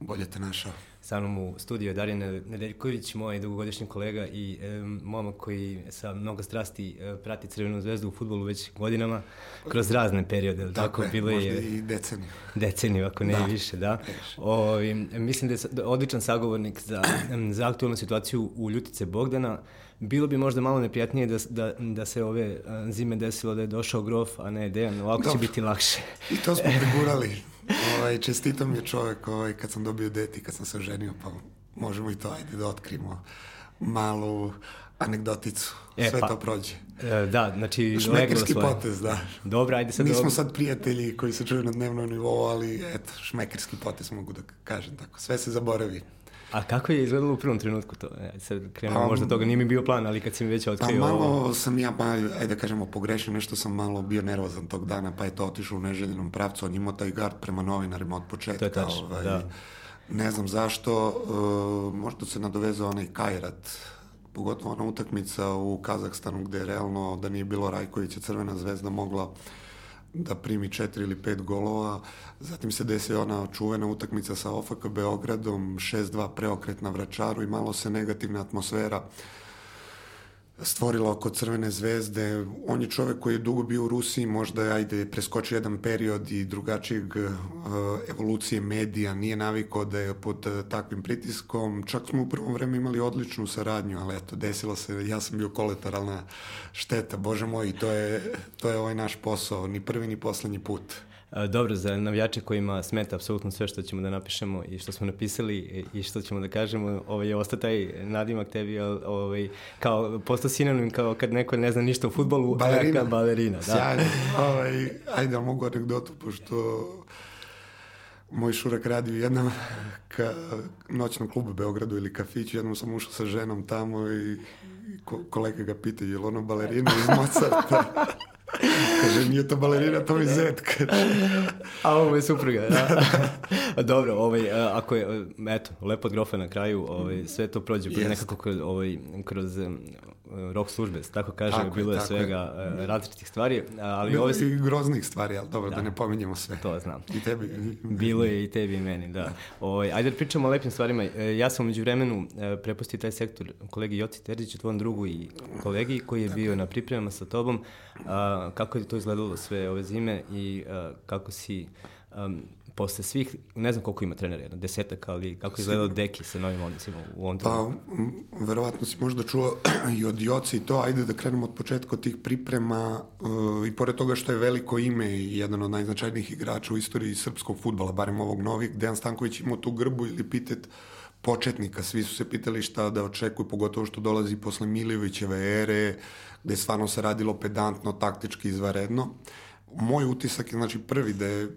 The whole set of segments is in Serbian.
Bolje te našao. Sa mnom u studiju Darija Nedeljković, moj dugogodišnji kolega i e, momak koji sa mnogo strasti e, prati Crvenu zvezdu u futbolu već godinama, kroz razne periode. Tako, tako je, bilo možda je, i deceniju. Deceniju, ako ne da. i više, da. O, i, mislim da je odličan sagovornik za, za aktualnu situaciju u Ljutice Bogdana. Bilo bi možda malo neprijatnije da, da, da se ove zime desilo da je došao grof, a ne Dejan, ovako Dobro. će biti lakše. I to smo prigurali. ovaj, čestito mi je čovek ovaj, kad sam dobio deti, kad sam se ženio, pa možemo i to, ajde da otkrimo malu anegdoticu. E, Sve pa, to prođe. E, da, znači... Šmekerski potez, da. Dobro, ajde sad... Nismo sad prijatelji koji se čuju na dnevnom nivou, ali eto, šmekerski potez mogu da kažem tako. Sve se zaboravi. A kako je izgledalo u prvom trenutku to? E, sad krenuo, pa, možda toga nije mi bio plan, ali kad si mi već otkrio... Pa malo sam ja, pa, ajde da kažemo, pogrešio, nešto sam malo bio nervozan tog dana, pa je to otišao u neželjenom pravcu, on imao taj gard prema novinarima od početka. To je tačno, ovaj, da. Ne znam zašto, uh, možda se nadovezao onaj Kajrat, pogotovo ona utakmica u Kazahstanu gde je realno da nije bilo Rajkovića Crvena zvezda mogla da primi četiri ili pet golova. Zatim se desi ona čuvena utakmica sa OFK Beogradom, 6-2 preokret na Vračaru i malo se negativna atmosfera uh, stvorila oko Crvene zvezde. On je čovek koji je dugo bio u Rusiji, možda ajde, preskočio jedan period i drugačijeg uh, evolucije medija, nije navikao da je pod uh, takvim pritiskom. Čak smo u prvom vreme imali odličnu saradnju, ali eto, desilo se, ja sam bio kolateralna šteta, bože moj, to je, to je ovaj naš posao, ni prvi ni poslednji put. Dobro, za navijače kojima smeta apsolutno sve što ćemo da napišemo i što smo napisali i što ćemo da kažemo, ovaj, je ostao taj nadimak tebi, ovaj, kao, postao sinonim kao kad neko ne zna ništa o futbolu, balerina. a balerina. Da. Sjajno. Ovaj, ajde, mogu anegdotu, pošto moj šurak radi u jednom ka, noćnom klubu u Beogradu ili kafiću, jednom sam ušao sa ženom tamo i ko, kolega ga pita, je li ono balerina iz Mozarta? Kaže, nije to balerina, to mi zet. A ovo je supruga, da. Dobro, ovaj, ako je, eto, lepo od grofa na kraju, ovaj, sve to prođe yes. nekako kroz, ovaj, kroz rok službe, tako kaže, tako bilo je, svega je. različitih stvari. Ali bilo ove... i groznih stvari, ali dobro, da. da ne pominjemo sve. To znam. I tebi. bilo je i tebi i meni, da. da. Ovaj, ajde da pričamo o lepim stvarima. E, ja sam umeđu vremenu e, prepustio taj sektor kolegi Joci Terziću, tvojom drugu i kolegi, koji je bio na pripremama sa tobom. A, kako je to izgledalo sve ove zime i a, kako si um, posle svih, ne znam koliko ima trenera, jedna desetak, ali kako je izgledao Deki sa novim odnosima u ovom trenutku? Pa, verovatno si možda čuo i od Joci i to, ajde da krenemo od početka od tih priprema uh, i pored toga što je veliko ime i jedan od najznačajnijih igrača u istoriji srpskog futbala, barem ovog novih, Dejan Stanković imao tu grbu ili pitet početnika, svi su se pitali šta da očekuju, pogotovo što dolazi posle Milijevićeve ere, gde stvarno se radilo pedantno, taktički, izvaredno. Moj utisak je, znači, prvi da je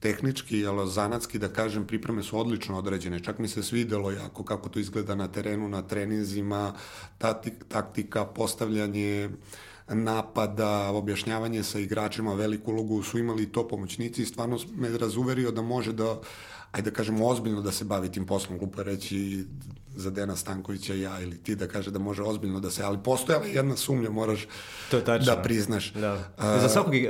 tehnički, ali zanatski, da kažem, pripreme su odlično određene. Čak mi se svidelo jako kako to izgleda na terenu, na treninzima, taktika, postavljanje napada, objašnjavanje sa igračima, veliku ulogu su imali to pomoćnici i stvarno me razuverio da može da ajde da kažemo, ozbiljno da se bavi tim poslom, glupo reći za Dena Stankovića ja ili ti da kaže da može ozbiljno da se, ali postojala jedna sumnja, moraš to je tačno. da priznaš. Da. Uh, za svakog, e,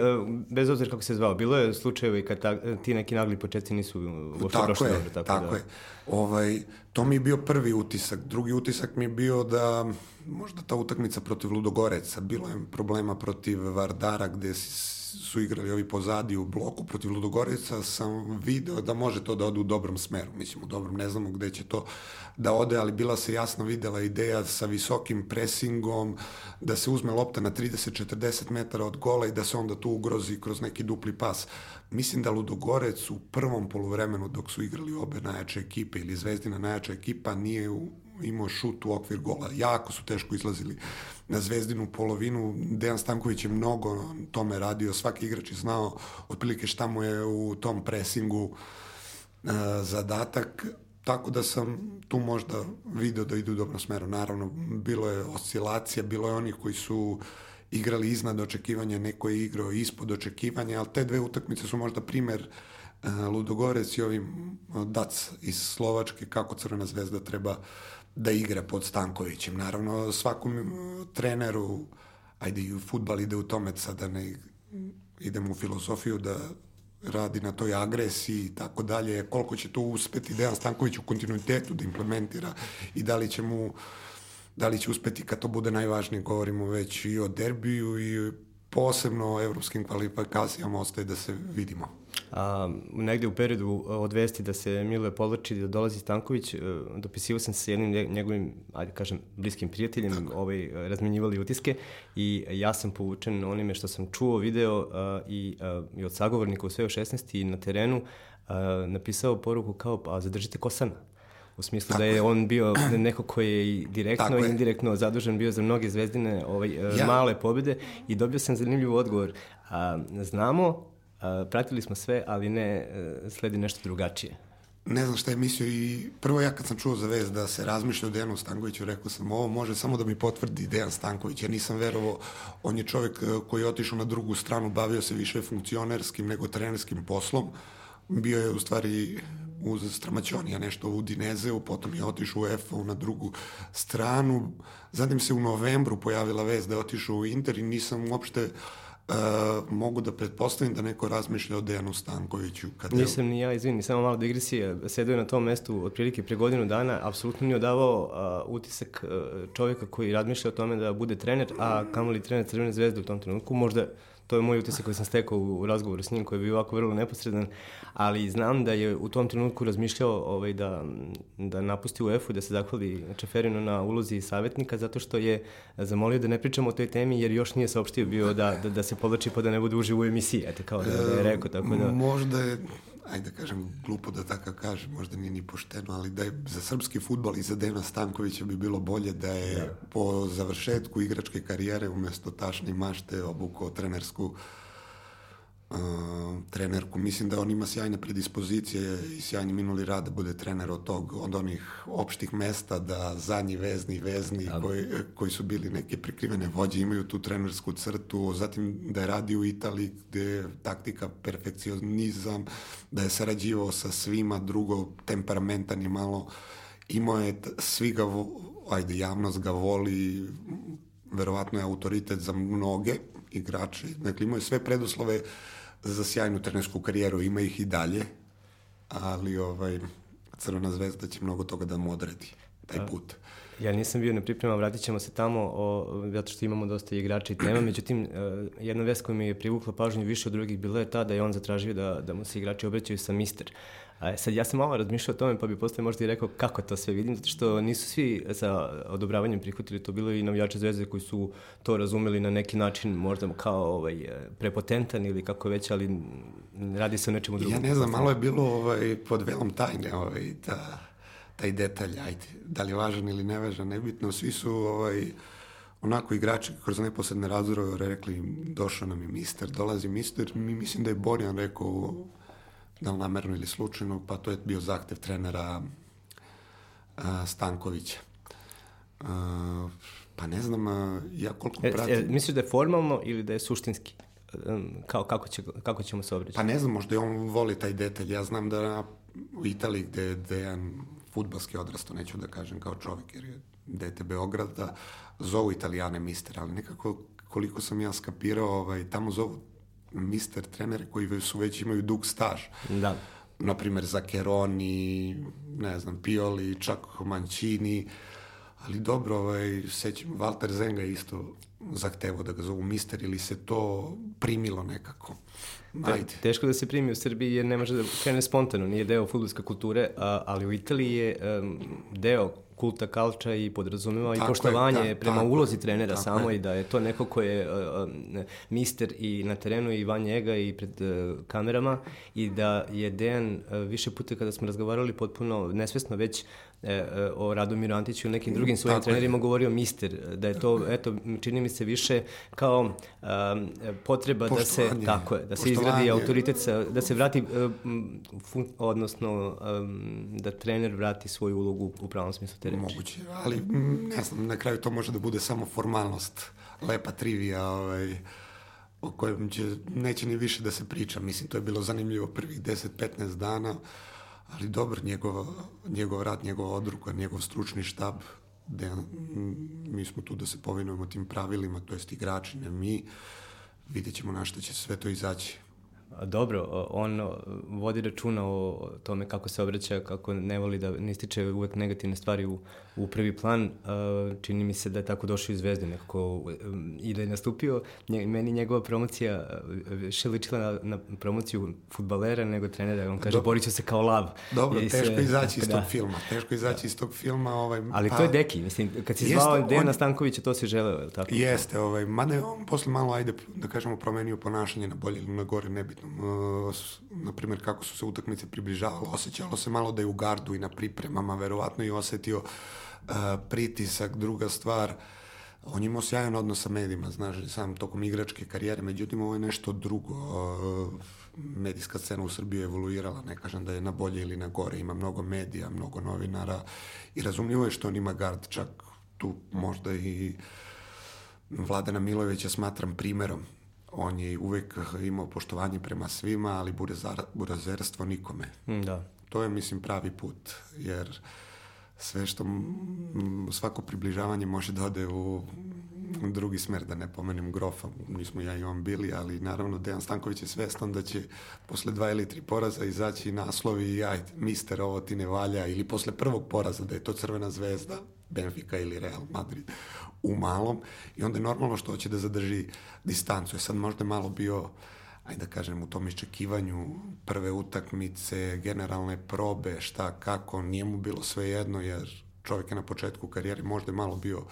bez obzira kako se zvao, bilo je slučajevi kad ta, ti neki nagli početci nisu uopšte prošli dobro. Tako, tako da. je. Ovaj, to mi je bio prvi utisak. Drugi utisak mi je bio da možda ta utakmica protiv Ludogoreca, bilo je problema protiv Vardara gde su igrali ovi pozadi u bloku protiv Ludogoreca, sam video da može to da ode u dobrom smeru. Mislim, u dobrom, ne znamo gde će to da ode, ali bila se jasno videla ideja sa visokim presingom, da se uzme lopta na 30-40 metara od gola i da se onda tu ugrozi kroz neki dupli pas. Mislim da Ludogorec u prvom poluvremenu dok su igrali obe najjače ekipe ili Zvezdina najjača ekipa nije imao šut u okvir gola. Jako su teško izlazili na zvezdinu polovinu. Dejan Stanković je mnogo tome radio, svaki igrač je znao otprilike šta mu je u tom presingu uh, zadatak, tako da sam tu možda video da idu u dobrom smeru. Naravno, bilo je oscilacija, bilo je onih koji su igrali iznad očekivanja, neko je igrao ispod očekivanja, ali te dve utakmice su možda primer uh, Ludogorec i ovim Dac iz Slovačke, kako Crvena zvezda treba da igra pod Stankovićem. Naravno, svakom treneru, ajde i u futbal ide u tome, sad da ne idemo u filosofiju, da radi na toj agresiji i tako dalje, koliko će to uspeti Dejan Stanković u kontinuitetu da implementira i da li će mu da li će uspeti kad to bude najvažnije, govorimo već i o derbiju i posebno evropskim kvalifikacijama ostaje da se vidimo. A, negde u periodu od vesti da se Miluje povlači da dolazi Stanković, e, dopisivao sam se sa jednim njegovim, ajde kažem, bliskim prijateljem, Tako. ovaj, razmenjivali utiske i ja sam povučen onime što sam čuo, video a, i, a, i od sagovornika u sve o 16 i na terenu a, napisao poruku kao, pa zadržite Kosana u smislu Tako da je, je on bio neko ko je direktno Tako i indirektno je. zadužen bio za mnoge zvezdine ovaj, e, ja. male pobede i dobio sam zanimljiv odgovor. A, znamo, a, pratili smo sve, ali ne, e, sledi nešto drugačije. Ne znam šta je mislio i prvo ja kad sam čuo za vez da se razmišlja o Dejanu Stankoviću, rekao sam ovo može samo da mi potvrdi Dejan Stanković. Ja nisam verovao, on je čovek e, koji je otišao na drugu stranu, bavio se više funkcionerskim nego trenerskim poslom. Bio je u stvari uz Stramaćonija nešto u Dinezeu, potom je otišao u EFA na drugu stranu. Zatim se u novembru pojavila vez da je otišao u Inter i nisam uopšte Uh, mogu da pretpostavim da neko razmišlja o Dejanu Stankoviću. Kad Nisam ni ja, izvini, samo malo digresije. Sedeo je na tom mestu otprilike pre godinu dana, apsolutno nije odavao uh, utisak uh, čovjeka koji razmišlja o tome da bude trener, a kamoli trener Crvene zvezde u tom trenutku. Možda to je moj utisak koji sam stekao u, u razgovoru s njim, koji je bio ovako vrlo neposredan, ali znam da je u tom trenutku razmišljao ovaj, da, da napusti UEFA i da se zahvali Čeferinu na ulozi savjetnika, zato što je zamolio da ne pričamo o toj temi, jer još nije saopštio bio da, da, da se povlači pa da ne bude uživo u emisiji, eto kao da, da je rekao, tako da... Možda je ajde da kažem, glupo da tako kažem, možda nije ni pošteno, ali da je za srpski futbol i za Dena Stankovića bi bilo bolje da je. Da. po završetku igračke karijere umesto tašne mašte obukao trenersku trenerku. Mislim da on ima sjajne predispozicije i sjajni minuli rad da bude trener od tog, od onih opštih mesta da zadnji vezni, vezni ja. koji, koji su bili neke prikrivene vođe imaju tu trenersku crtu, zatim da je radio u Italiji gde je taktika perfekcionizam, da je sarađivao sa svima, drugo temperamentan i malo imao je, svi ga, ajde, javnost ga voli, verovatno je autoritet za mnoge igrače, dakle imao je sve preduslove uh, za sjajnu trenersku karijeru, ima ih i dalje, ali ovaj, Crvena zvezda će mnogo toga da mu odredi, taj put. Ja nisam bio na pripremama, vratit ćemo se tamo, o, zato što imamo dosta igrača i tema, međutim, uh, jedna vest koja mi je privukla pažnju više od drugih bila je ta da je on zatražio da, da mu se igrači obraćaju sa mister. A sad ja sam malo razmišljao o tome, pa bi posle možda i rekao kako to sve vidim, zato što nisu svi sa odobravanjem prihvatili to, bilo i navijače zvezde koji su to razumeli na neki način, možda kao ovaj, prepotentan ili kako već, ali radi se o nečemu drugom. Ja ne znam, malo je bilo ovaj, pod velom tajne ovaj, ta, taj detalj, ajde, da li je važan ili nevažan, nebitno, svi su ovaj, onako igrači kroz neposredne razorove rekli došao nam je mister, dolazi mister, mi mislim da je Borjan rekao da li namerno ili slučajno, pa to je bio zahtev trenera a, Stankovića. A, pa ne znam, a, ja koliko e, pratim... E, misliš da je formalno ili da je suštinski? Kao, kako, će, kako ćemo se obraćati? Pa ne znam, možda on voli taj detalj. Ja znam da u Italiji gde, je jedan futbalski odrasto, neću da kažem kao čovjek, jer je dete Beograda, zovu italijane mister, ali nekako koliko sam ja skapirao, ovaj, tamo zovu mister trenere koji su već imaju dug staž. Da. Naprimer Zakeroni, ne znam, Pioli, čak Mancini, ali dobro, ovaj, sećam, Walter Zenga isto zahtevo da ga zovu mister ili se to primilo nekako. Ajde. Teško da se primi u Srbiji jer ne može da krene spontano, nije deo futbolske kulture, a, ali u Italiji je um, deo kulta kalča i podrazumeva tako i poštovanje je, da, prema ulozi trenera samo je. i da je to neko ko je uh, mister i na terenu i van njega i pred uh, kamerama i da je Dejan uh, više puta kada smo razgovarali potpuno nesvesno već e, o Radomiru Antiću i nekim drugim svojim Tako trenerima je. govorio mister, da je to, eto, čini mi se više kao um, potreba da se, tako je, da se izgradi autoritet, da se vrati, um, fun, odnosno um, da trener vrati svoju ulogu u pravom smislu te reči. Moguće, ali ne znam, na kraju to može da bude samo formalnost, lepa trivija, ovaj, o kojem će, neće ni više da se priča. Mislim, to je bilo zanimljivo prvih 10-15 dana, ali dobro, njegov, njegov rad, njegova odruka, njegov stručni štab, da mi smo tu da se povinujemo tim pravilima, to jest igrači, ne mi, vidjet ćemo na što će sve to izaći. Dobro, on vodi računa o tome kako se obraća, kako ne voli da ne ističe uvek negativne stvari u, u prvi plan. Čini mi se da je tako došao iz Zvezde nekako i da je nastupio. Meni njegova promocija više ličila na, na promociju futbalera nego trenera. On kaže, borit ću se kao lav. Dobro, I teško se, izaći iz da. tog filma. Teško izaći da. iz tog filma. Ovaj, Ali pa, to je Deki, mislim, kad si zvao Dejana on... Stankovića, to si želeo, je li tako? Jeste, ovaj, mada je on posle malo, ajde, da kažemo, promenio ponašanje na bolje ili na gore, nebitno. Uh, na primjer, kako su se utakmice približavale, osjećalo se malo da je u gardu i na pripremama, verovatno i osetio uh, pritisak, druga stvar, on imao sjajan odnos sa medijima, znaš, sam tokom igračke karijere, međutim ovo je nešto drugo. Uh, medijska scena u Srbiji je evoluirala, ne kažem da je na bolje ili na gore, ima mnogo medija, mnogo novinara i razumljivo je što on ima gard, čak tu možda i Vladana Milojevića smatram primerom. On je uvek imao poštovanje prema svima, ali burazerstvo nikome. Da. To je, mislim, pravi put, jer sve što svako približavanje može da ode u drugi smer, da ne pomenem grofa, nismo ja i on bili, ali naravno Dejan Stanković je svestan da će posle dva ili tri poraza izaći naslovi i ajde, mister, ovo ti ne valja, ili posle prvog poraza da je to Crvena zvezda, Benfica ili Real Madrid u malom i onda je normalno što hoće da zadrži distancu. Je sad možda malo bio ajde da kažem, u tom iščekivanju prve utakmice, generalne probe, šta, kako, nije mu bilo sve jedno, jer čovjek je na početku karijere možda malo bio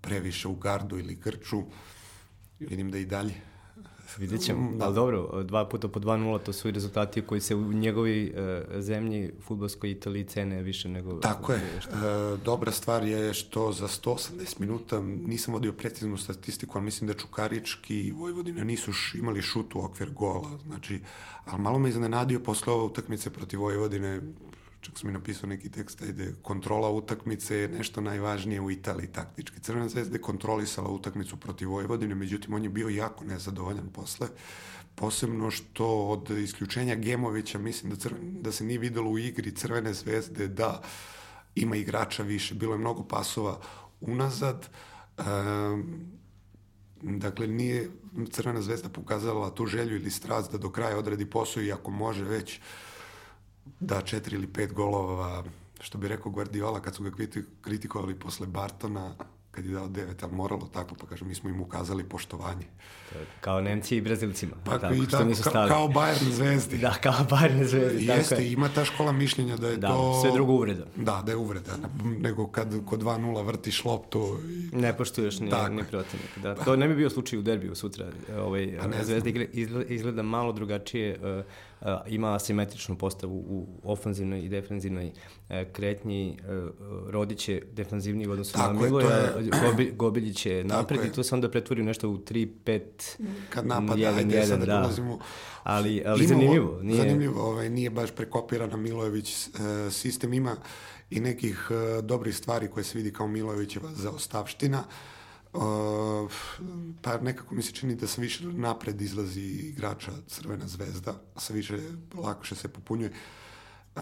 previše u gardu ili grču. Vidim da i dalje Vidjet ćemo, da. ali dobro, dva puta po 2-0, to su i rezultati koji se u njegovi uh, zemlji, futbolskoj Italiji, cene više nego... Tako je. E, dobra stvar je što za 180 minuta, nisam vodio preciznu statistiku, ali mislim da Čukarički i Vojvodina nisu š, imali šut u okvir gola. Znači, ali malo me iznenadio posle ove utakmice protiv Vojvodine, čak sam mi napisao neki tekst, ajde, kontrola utakmice je nešto najvažnije u Italiji taktički. Crvena zvezda je kontrolisala utakmicu protiv Vojvodine, međutim on je bio jako nezadovoljan posle, posebno što od isključenja Gemovića mislim da, crven, da se nije videlo u igri Crvene zvezde da ima igrača više, bilo je mnogo pasova unazad, um, dakle nije Crvena zvezda pokazala tu želju ili strast da do kraja odradi posao i ako može već da četiri ili pet golova, što bi rekao Guardiola kad su ga kritikovali posle Bartona, kad je dao devet, ali moralo tako, pa kažem, mi smo im ukazali poštovanje. Kao Nemci i Brazilcima. Pa, tako, i tako, nisu stali. kao Bayern zvezdi. Da, kao Bayern zvezdi. Jeste, tako je. ima ta škola mišljenja da je da, to... sve drugo uvreda. Da, da je uvreda. Nego kad kod 2-0 vrtiš loptu... I... Ne poštuješ ni, ni protivnik. Da. Pa. To ne bi bio slučaj u derbiju sutra. Ovaj, pa Zvezda izgleda, izgleda malo drugačije. Uh, ima asimetričnu postavu u ofanzivnoj i defensivnoj e, kretnji. E, Rodić je defanzivniji u odnosu na Miloja, je... Gobi, Gobiljić je napred i to se onda pretvori nešto u 3-5 Kad napada, 1, ajde, 1, sad da. ulazimo. Ali, ali Imamo, zanimljivo. Nije... Zanimljivo, ovaj, nije baš prekopirana Milojević sistem, ima i nekih dobrih stvari koje se vidi kao Milojevićeva zaostavština. Uh, pa nekako mi se čini da sam više napred izlazi igrača Crvena zvezda, a sa više lakše se popunjuje.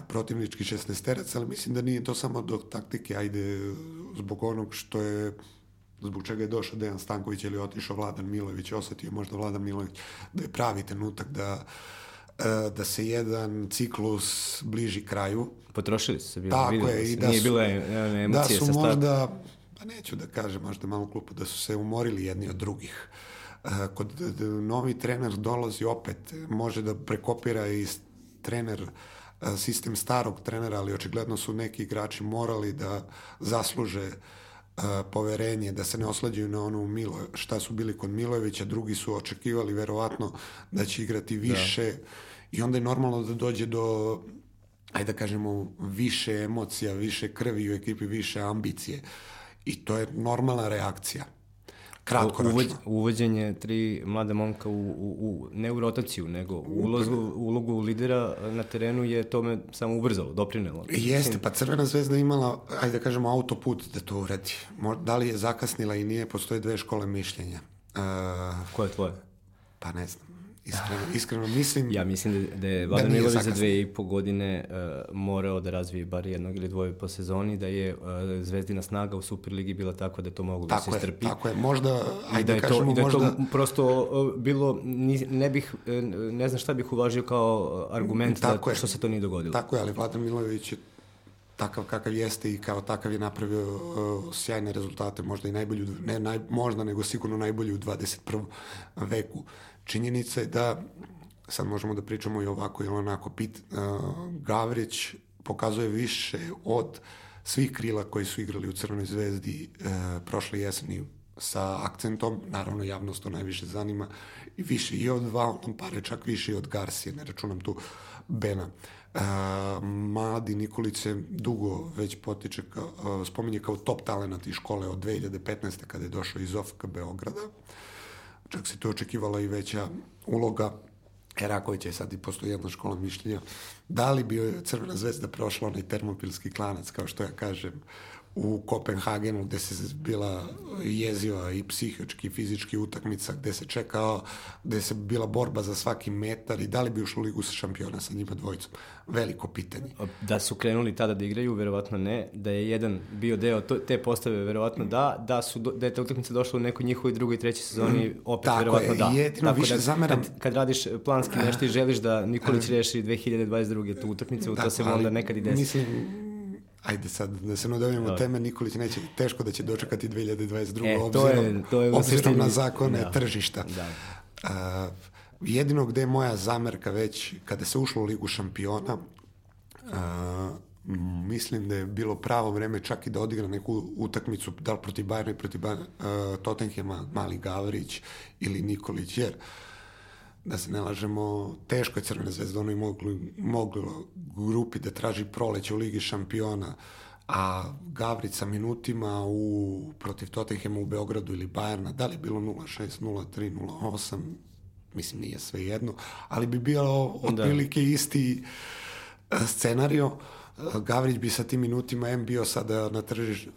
Protivnički 16 terac, ali mislim da nije to samo do taktike, ajde zbog onog što je zbog čega je došao Dejan Stanković ili otišao Vladan Milović, osetio možda Vladan Milović da je pravi trenutak da da se jedan ciklus bliži kraju. Potrošili su se, bilo, Tako je, i da nije su, bilo emocije da su možda pa neću da kažem, možda malo klupu, da su se umorili jedni od drugih. E, kod novi trener dolazi opet, može da prekopira i trener e, sistem starog trenera, ali očigledno su neki igrači morali da zasluže uh, poverenje, da se ne oslađaju na onu Milo, šta su bili kod Milojevića, drugi su očekivali verovatno da će igrati da. više da. i onda je normalno da dođe do ajde da kažemo više emocija, više krvi u ekipi, više ambicije. Uh, I to je normalna reakcija. Kratkoročno. Uvod, uvođenje tri mlade momka u, u, u, ne u rotaciju, nego u ulogu, ulogu lidera na terenu je tome samo ubrzalo, doprinelo. Jeste, pa Crvena zvezda imala, ajde da kažemo, autoput da to uredi. Da li je zakasnila i nije, postoje dve škole mišljenja. Uh, Koje je tvoje? Pa ne znam. Iskreno, iskreno mislim... Ja mislim da, da je Vladan da Milović za dve i po godine uh, morao da razvije bar jednog ili dvoje po sezoni, da je uh, zvezdina snaga u Superligi bila takva da to mogu da se strpi. Tako je, možda, ajde da je kažemo, to, i da je to prosto uh, bilo, ne bih, ne znam šta bih uvažio kao argument da, je, što se to nije dogodilo. Tako je, ali Vladan Milović je takav kakav jeste i kao takav je napravio uh, sjajne rezultate, možda i najbolju, ne naj, možda, nego sigurno najbolju u 21. veku. Činjenica je da, sad možemo da pričamo i ovako ili onako, Pit, uh, Gavrić pokazuje više od svih krila koji su igrali u Crvenoj zvezdi uh, prošle jeseni sa akcentom, naravno javnost to najviše zanima, i više i od Valon Pare, čak više i od Garcije, ne računam tu Bena. Uh, A, mladi Nikolić se dugo već potiče, kao, spominje kao top talent iz škole od 2015. kada je došao iz OFK Beograda. Čak se to očekivala i veća uloga Erakovića je sad i postoji jedna škola mišljenja. Da li bi Crvena zvezda prošla onaj termopilski klanac, kao što ja kažem, u Kopenhagenu gde se bila jeziva i psihički i fizički utakmica gde se čekao, gde se bila borba za svaki metar i da li bi ušlo u ligu sa šampiona sa njima dvojicom? Veliko pitanje. Da su krenuli tada da igraju, verovatno ne. Da je jedan bio deo te postave, verovatno da. Da, su, da je ta utakmica došla u nekoj njihovoj drugoj i trećoj sezoni, mm, opet Tako verovatno je, da. Jedino Tako više da, zameram... Kad, kad radiš planski nešto i želiš da Nikolić reši 2022. tu utakmicu, to se onda nekad i desi. Mislim, ajde sad da se nadavimo teme, Nikolić neće, teško da će dočekati 2022. E, to obzirom, je, to je obzirom na zakone da. tržišta. Da. A, jedino gde je moja zamerka već, kada se ušlo u Ligu šampiona, a, mislim da je bilo pravo vreme čak i da odigra neku utakmicu, da li protiv Bayerna i protiv Bayerna, uh, Tottenhema, Mali Gavrić ili Nikolić, jer uh, da se ne lažemo, teško je Crvena zvezda ono i mogli, moglo grupi da traži proleće u Ligi šampiona, a Gavrica minutima u, protiv Tottenhema u Beogradu ili Bajerna, da li je bilo 0-6, 0-3, 0-8, mislim nije sve jedno, ali bi bilo otprilike da. isti e, scenario. Gavrić bi sa tim minutima M bio sada na tržiš, e,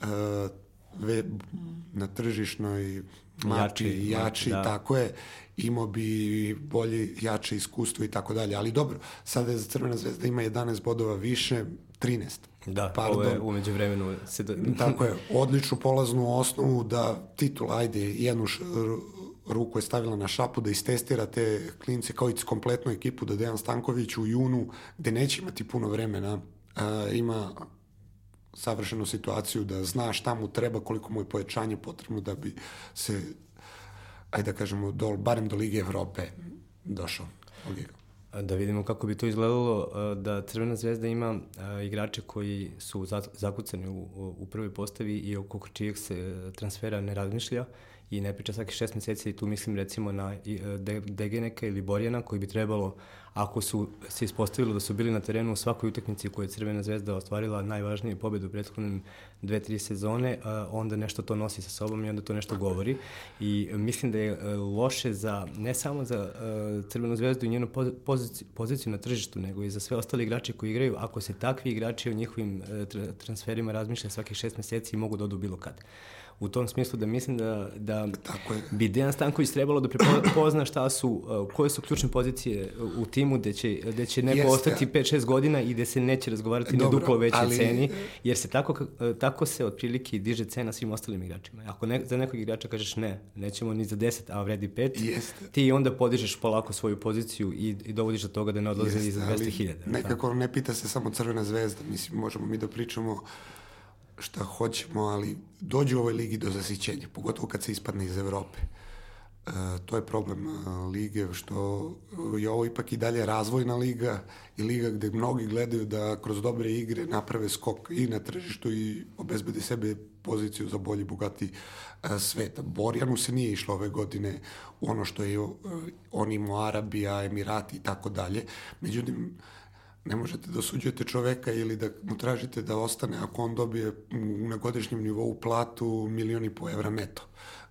na tržišnoj jači, jači da. tako je imao bi bolje, jače iskustvo i tako dalje. Ali dobro, sada je za Crvena zvezda ima 11 bodova više, 13. Da, Pardon. ovo je umeđu vremenu. Se da... Tako je, odličnu polaznu osnovu da titul, ajde, jednu š, ruku je stavila na šapu da istestira te klince kao i kompletnu ekipu da Dejan Stanković u junu, gde neće imati puno vremena, a, ima savršenu situaciju da zna šta mu treba, koliko mu je pojačanje potrebno da bi se ajde da kažemo, do, barem do Lige Evrope došao. Da vidimo kako bi to izgledalo, da Crvena zvezda ima igrače koji su zakucani u, u prvoj postavi i oko čijeg se transfera ne razmišlja i ne priča svaki šest meseci i tu mislim recimo na Degeneka ili Borjana koji bi trebalo ako su se ispostavilo da su bili na terenu u svakoj utakmici koju je Crvena zvezda ostvarila najvažniju pobedu u prethodnim dve, tri sezone, onda nešto to nosi sa sobom i onda to nešto govori. I mislim da je e, loše za, ne samo za e, Crvenu zvezdu i njenu poziciju, poziciju na tržištu, nego i za sve ostale igrače koji igraju, ako se takvi igrači o njihovim e, transferima razmišlja svakih šest meseci i mogu da odu bilo kad u tom smislu da mislim da, da Tako je. bi Dejan Stanković trebalo da prepozna šta su, uh, koje su ključne pozicije u timu gde će, gde će neko Jeste. ostati 5-6 godina i gde se neće razgovarati Dobro, na duplo većoj ali... ceni, jer se tako, uh, tako se otprilike diže cena svim ostalim igračima. Ako ne, za nekog igrača kažeš ne, nećemo ni za 10, a vredi 5, Jeste. ti onda podižeš polako svoju poziciju i, i dovodiš do toga da ne odlaze ni za 200.000. Nekako ne pita se samo Crvena zvezda, mislim, možemo mi da pričamo šta hoćemo, ali dođe u ovoj ligi do zasićenja, pogotovo kad se ispadne iz Evrope. E, to je problem e, lige, što je ovo ipak i dalje razvojna liga i liga gde mnogi gledaju da kroz dobre igre naprave skok i na tržištu i obezbede sebe poziciju za bolji, bogati e, svet. Borjanu se nije išlo ove godine ono što je e, on imao Arabija, Emirati i tako dalje. Međutim, ne možete da osuđujete čoveka ili da mu tražite da ostane ako on dobije na godišnjem nivou platu milion i po evra neto,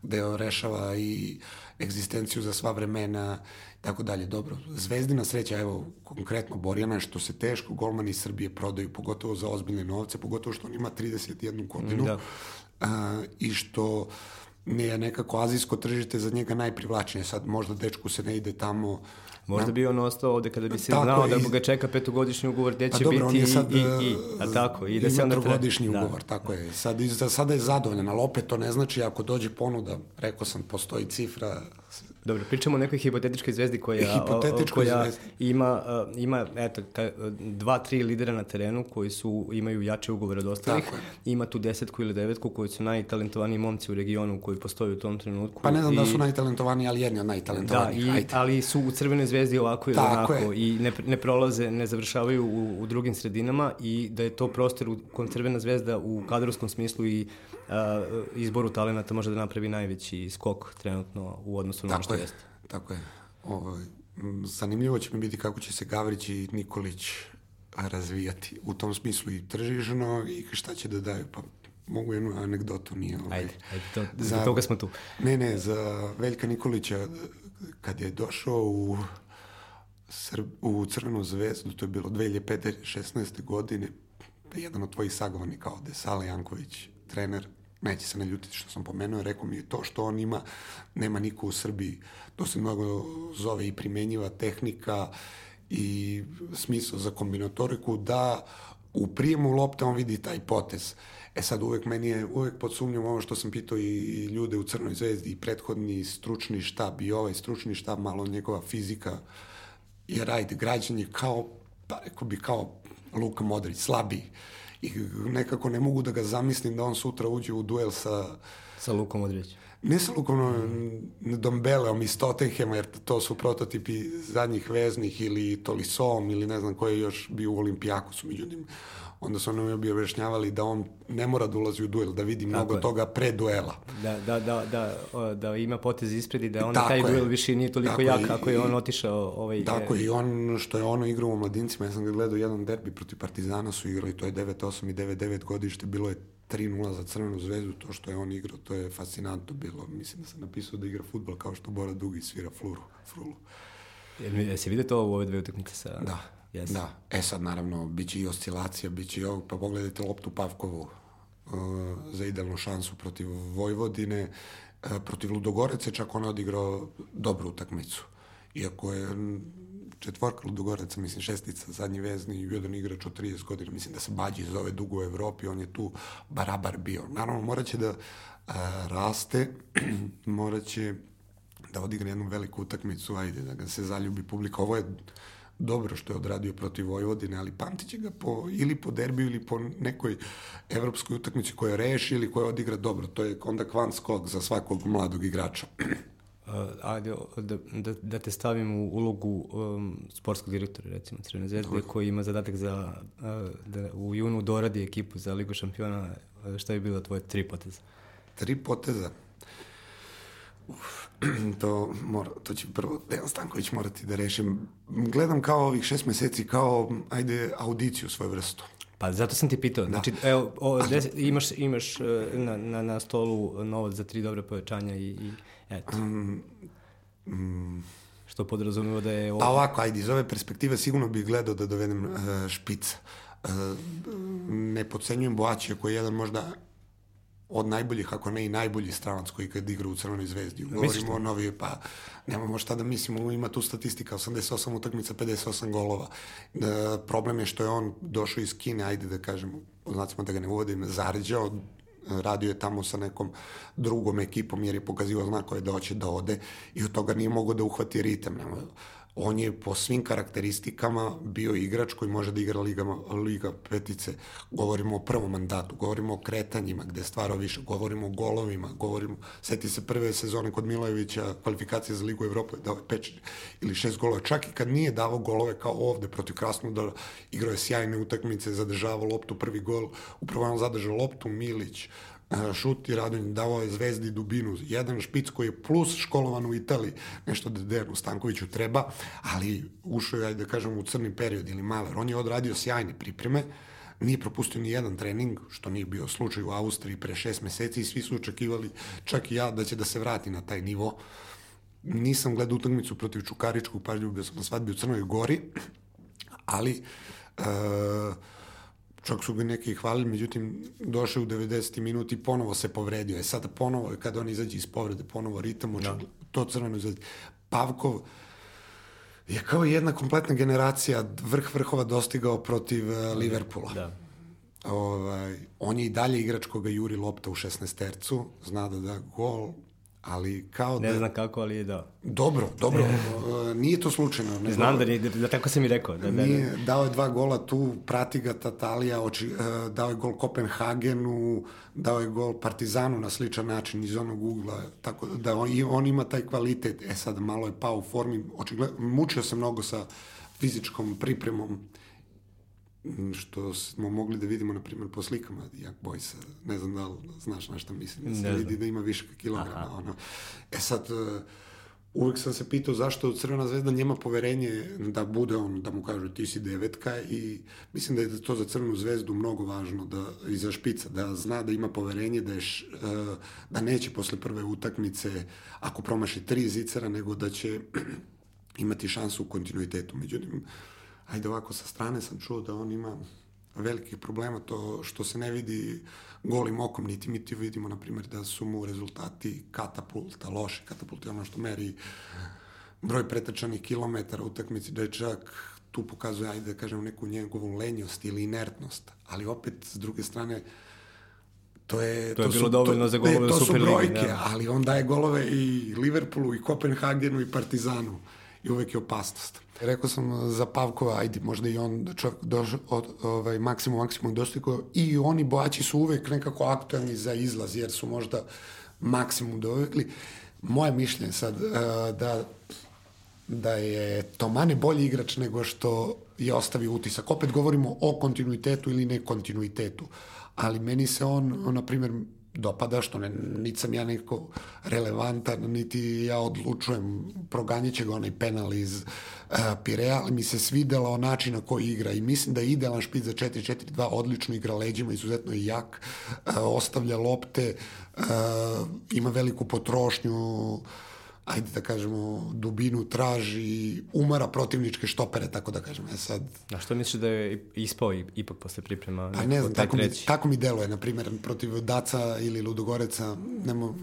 gde on rešava i egzistenciju za sva vremena tako dalje. Dobro, zvezdina sreća, evo, konkretno Borjana, što se teško golmani Srbije prodaju, pogotovo za ozbiljne novce, pogotovo što on ima 31 godinu da. a, i što ne je nekako azijsko tržište za njega najprivlačnije. Sad možda dečku se ne ide tamo Možda bi on ostao ovde kada bi se tako, znao da ga čeka petogodišnji ugovor gde će pa dobro, biti sad, i, i, i, a tako, i da se onda... trogodišnji da. ugovor, tako je. Sad, sada je zadovoljan, ali opet to ne znači ako dođe ponuda, rekao sam, postoji cifra Dobro, pričamo o nekoj hipotetičkoj zvezdi koja, Hipotetičkoj koja zvezdi. ima, uh, ima eto, ka, dva, tri lidera na terenu koji su, imaju jače ugovore od ostalih. Ima tu desetku ili devetku koji su najtalentovaniji momci u regionu koji postoji u tom trenutku. Pa ne znam I, da su najtalentovaniji, ali jedni od najtalentovanijih. Da, i, ali su u Crvenoj zvezdi ovako ili Tako onako je. i ne, ne prolaze, ne završavaju u, u drugim sredinama i da je to prostor u kojem Crvena zvezda u kadrovskom smislu i uh, izboru talenata može da napravi najveći skok trenutno u odnosu na ono što jeste. Tako je. Ovo, zanimljivo će mi biti kako će se Gavrić i Nikolić razvijati u tom smislu i tržišno i šta će da daju. Pa mogu jednu anegdotu, nije ovaj. Ajde, ajde, to, za, za toga smo tu. Ne, ne, za Veljka Nikolića, kad je došao u, Srb, u Crvenu zvezdu, to je bilo 2005-16. godine, jedan od tvojih sagovornika ovde, Sala Janković, trener, neće se naljutiti što sam pomenuo, rekao mi je to što on ima, nema niko u Srbiji. To se mnogo zove i primenjiva tehnika i smisao za kombinatoriku da u prijemu lopte on vidi taj potez. E sad uvek meni je, uvek pod sumnjom ovo što sam pitao i ljude u Crnoj zvezdi i prethodni stručni štab i ovaj stručni štab, malo njegova fizika, jer ajde, građan je kao, pa rekao bi kao Luka Modrić, slabiji i nekako ne mogu da ga zamislim da on sutra uđe u duel sa... Sa Lukom Modrićem. Ne sa Lukom Dombeleom iz Tottenhema, jer to su prototipi zadnjih veznih ili Tolisom ili ne znam ko je još bio u Olimpijakosu. Međutim, onda su oni bi objašnjavali da on ne mora da ulazi u duel, da vidi mnogo je. toga pre duela. Da, da, da, da, da ima potez ispred i da onda taj je. duel više nije toliko Tako jak kako je on otišao. Ovaj, Tako je, i on što je ono igrao u mladincima, ja sam ga gledao jedan derbi protiv Partizana su igrali, to je 9-8 i 9-9 godište, bilo je 3-0 za Crvenu zvezdu, to što je on igrao, to je fascinantno bilo. Mislim da sam napisao da igra futbol kao što Bora Dugi svira fluru, frulu. Jel, jesi vidio to u ove dve utakmice sa... Da, Yes. Da, e sad naravno, bit će i oscilacija, bit će i ovog, pa pogledajte loptu Pavkovu uh, za idealnu šansu protiv Vojvodine, uh, protiv Ludogoreca, čak on je odigrao dobru utakmicu. Iako je četvorka Ludogoreca, mislim šestica, zadnji vezni i jedan igrač od 30 godina, mislim da se Bađi zove dugo u Evropi, on je tu barabar bio. Naravno, morat će da uh, raste, morat će da odigra jednu veliku utakmicu, ajde, da ga se zaljubi publika. Ovo je dobro što je odradio protiv Vojvodine, ali pamtit će ga po, ili po derbiju ili po nekoj evropskoj utakmici koja reši ili koja odigra dobro. To je onda kvant skok za svakog mladog igrača. Ajde, da, da, da te stavim u ulogu um, sportskog direktora, recimo Crvene zvezde, koji ima zadatak za, uh, da u junu doradi ekipu za Ligu šampiona. Šta je bilo tvoje tri poteza? Tri poteza? Uf, to, mora, to će prvo Dejan Stanković morati da rešim. Gledam kao ovih šest meseci kao, ajde, audiciju svoju vrstu. Pa zato sam ti pitao. Da. Znači, evo, o, des, imaš, imaš e, na, na, na stolu novac za tri dobre povećanja i, i eto. Um, um, što podrazumeva da je... Ovo... Pa ovako, ajde, iz ove perspektive sigurno bih gledao da dovedem uh, špica. Uh, ne podcenjujem Boačija koji je jedan možda od najboljih, ako ne i najbolji stranac koji kad igra u Crvenoj zvezdi. Govorimo o novi, pa nemamo šta da mislimo, ima tu statistika, 88 utakmica, 58 golova. Da, problem je što je on došao iz Kine, ajde da kažemo, znacimo da ga ne uvodim, zaređao, radio je tamo sa nekom drugom ekipom jer je pokazivao znakove da hoće da ode i od toga nije mogao da uhvati ritam. Nema, on je po svim karakteristikama bio igrač koji može da igra Liga, Liga petice. Govorimo o prvom mandatu, govorimo o kretanjima gde stvarao više, govorimo o golovima, govorimo, seti se prve sezone kod Milojevića, kvalifikacije za Ligu Evrope, dao je peć ili šest golova. Čak i kad nije davao golove kao ovde protiv Krasnodara, igrao je sjajne utakmice, zadržavao loptu, prvi gol, upravo on zadržao loptu, Milić, šut i Radonj davao je Zvezdi dubinu. Jedan špic koji je plus školovan u Italiji, nešto da Dejanu Stankoviću treba, ali ušao je, da kažem, u crni period ili maler. On je odradio sjajne pripreme, nije propustio ni jedan trening, što nije bio slučaj u Austriji pre šest meseci i svi su očekivali, čak i ja, da će da se vrati na taj nivo. Nisam gledao utakmicu protiv Čukaričkog, pažljivo bio sam na svadbi u Crnoj Gori, ali uh, čak su ga neki hvalili, međutim, došao u 90. minuti i ponovo se povredio. E sada ponovo, kada on izađe iz povrede, ponovo ritam. Da. to crveno izađe. Pavkov je kao jedna kompletna generacija vrh vrhova dostigao protiv uh, Liverpoola. Da. Ovaj, on je i dalje igrač koga juri lopta u 16 tercu, zna da da gol, ali kao da... Ne znam kako, ali je da. Dobro, dobro. E, nije to slučajno. Ne znam da, nije, da, tako sam i rekao. Da, da, nije, da. Dao je dva gola tu, prati ga Tatalija, oči, uh, dao je gol Kopenhagenu, dao je gol Partizanu na sličan način iz onog ugla, tako da on, on ima taj kvalitet. E sad, malo je pao u formi, očigledno, mučio se mnogo sa fizičkom pripremom što smo mogli da vidimo, na primjer, po slikama Jak Boysa, ne znam da li znaš na šta mislim, da se vidi da ima više kilograma. Ono. E sad, e, uvek sam se pitao zašto Crvena zvezda njema poverenje da bude on, da mu kažu ti si devetka i mislim da je to za Crvenu zvezdu mnogo važno da, i za špica, da zna da ima poverenje da, je, e, da neće posle prve utakmice, ako promaši tri zicera, nego da će imati šansu u kontinuitetu. Međutim, ajde ovako sa strane sam čuo da on ima velikih problema to što se ne vidi golim okom, niti mi ti vidimo, na primjer, da su mu rezultati katapulta, loši katapult je ono što meri broj pretrčanih kilometara u utakmici, da je čak tu pokazuje, ajde da kažem, neku njegovu lenjost ili inertnost, ali opet, s druge strane, to je to je to bilo su, dovoljno to, za golove ne, to su brojke, da. ali on daje golove i Liverpoolu i Kopenhagenu i Partizanu i uvek je opasnost. Rekao sam za Pavkova, ajde, možda i on čovjek došao od ovaj, maksimum, maksimum dostigao i oni bojači su uvek nekako aktualni za izlaz, jer su možda maksimum dovekli. Moje mišljenje sad uh, da da je Tomane bolji igrač nego što je ostavio utisak. Opet govorimo o kontinuitetu ili nekontinuitetu, ali meni se on na primjer, dopada, što ne, niti sam ja neko relevantan, niti ja odlučujem, proganjeće ga onaj penal iz uh, Pirea, ali mi se svidela način na koji igra i mislim da je idealan špic za 4-4-2, odlično igra leđima, izuzetno je jak, uh, ostavlja lopte, uh, ima veliku potrošnju, uh, ajde da kažemo, dubinu traži, umara protivničke štopere, tako da kažem. E sad... A što misliš da je ispao ipak posle priprema? Pa ne znam, tako mi, tako mi deluje, na primjer, protiv Daca ili Ludogoreca, nemo,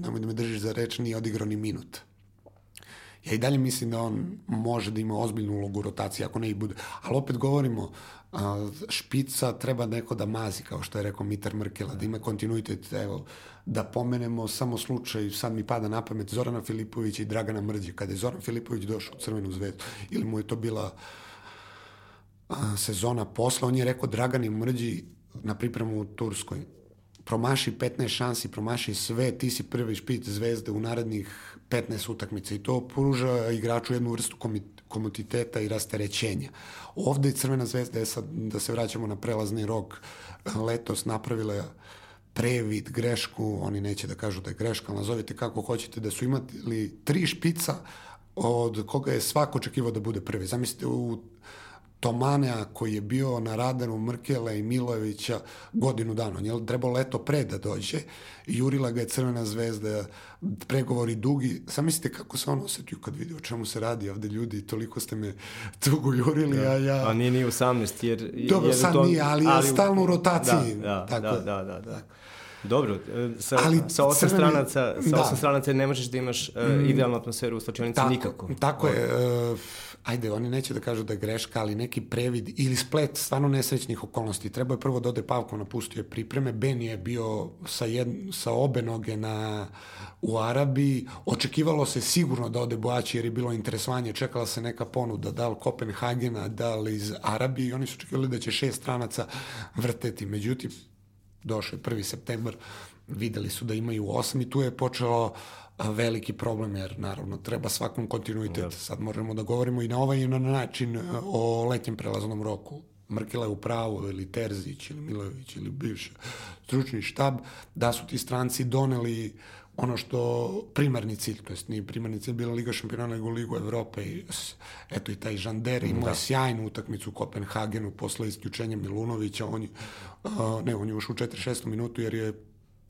nemoj da me držiš za reč, nije odigrao ni minut. Ja i dalje mislim da on može da ima ozbiljnu ulogu u rotaciji, ako ne i bude. Ali opet govorimo, špica treba neko da mazi, kao što je rekao Mitar Mrkela, da ima kontinuitet. Evo, da pomenemo samo slučaj, sad mi pada na pamet, Zorana Filipovića i Dragana Mrđe. Kada je Zoran Filipović došao u Crvenu zvezdu, ili mu je to bila sezona posla, on je rekao Dragani Mrđi na pripremu u Turskoj, promaši 15 šansi, promaši sve, ti si prvi špit zvezde u narednih 15 utakmica i to pruža igraču jednu vrstu komutiteta i rasterećenja. Ovde je Crvena zvezda, je sad da se vraćamo na prelazni rok, letos napravila previd, grešku, oni neće da kažu da je greška, nazovite kako hoćete, da su imali tri špica od koga je svako očekivao da bude prvi. Zamislite u Tomanea koji je bio na radaru Mrkela i Milojevića godinu dana. On je trebao leto pre da dođe. Jurila ga je Crvena zvezda, pregovori dugi. Sam mislite kako se on osetio kad vidi o čemu se radi ovde ljudi, toliko ste me tugo jurili, da. a ja... A nije ni 18, jer... Dobro, jer sad to... nije, ali, ali stalno u rotaciji. Da, da, tako. da, da, da. da. Dobro, e, sa, Ali, sa osam crveni, stranaca, sa da. osam stranaca ne možeš da imaš uh, idealnu atmosferu u slačionici nikako. Tako je. Uh, ajde, oni neće da kažu da je greška, ali neki previd ili splet stvarno nesrećnih okolnosti. Treba je prvo da ode Pavkov, napustio je pripreme. Ben je bio sa, jed, sa obe noge na, u Arabiji. Očekivalo se sigurno da ode Boaći jer je bilo interesovanje. Čekala se neka ponuda, da li Kopenhagena, da li iz Arabije i oni su očekivali da će šest stranaca vrteti. Međutim, došao je 1. septembar, videli su da imaju osam i tu je počelo veliki problem, jer naravno treba svakom kontinuitet. Da. Sad možemo da govorimo i na ovaj i na način o letnjem prelaznom roku. Mrkila je u pravu, ili Terzić, ili Milović, ili bivši stručni štab, da su ti stranci doneli ono što primarni cilj, to jest nije primarni cilj bila Liga šampiona, nego Ligu Evrope i eto i taj Žander imao da. sjajnu utakmicu u Kopenhagenu posle isključenja Milunovića, on je, uh, ne, on je ušao u 46. minutu jer je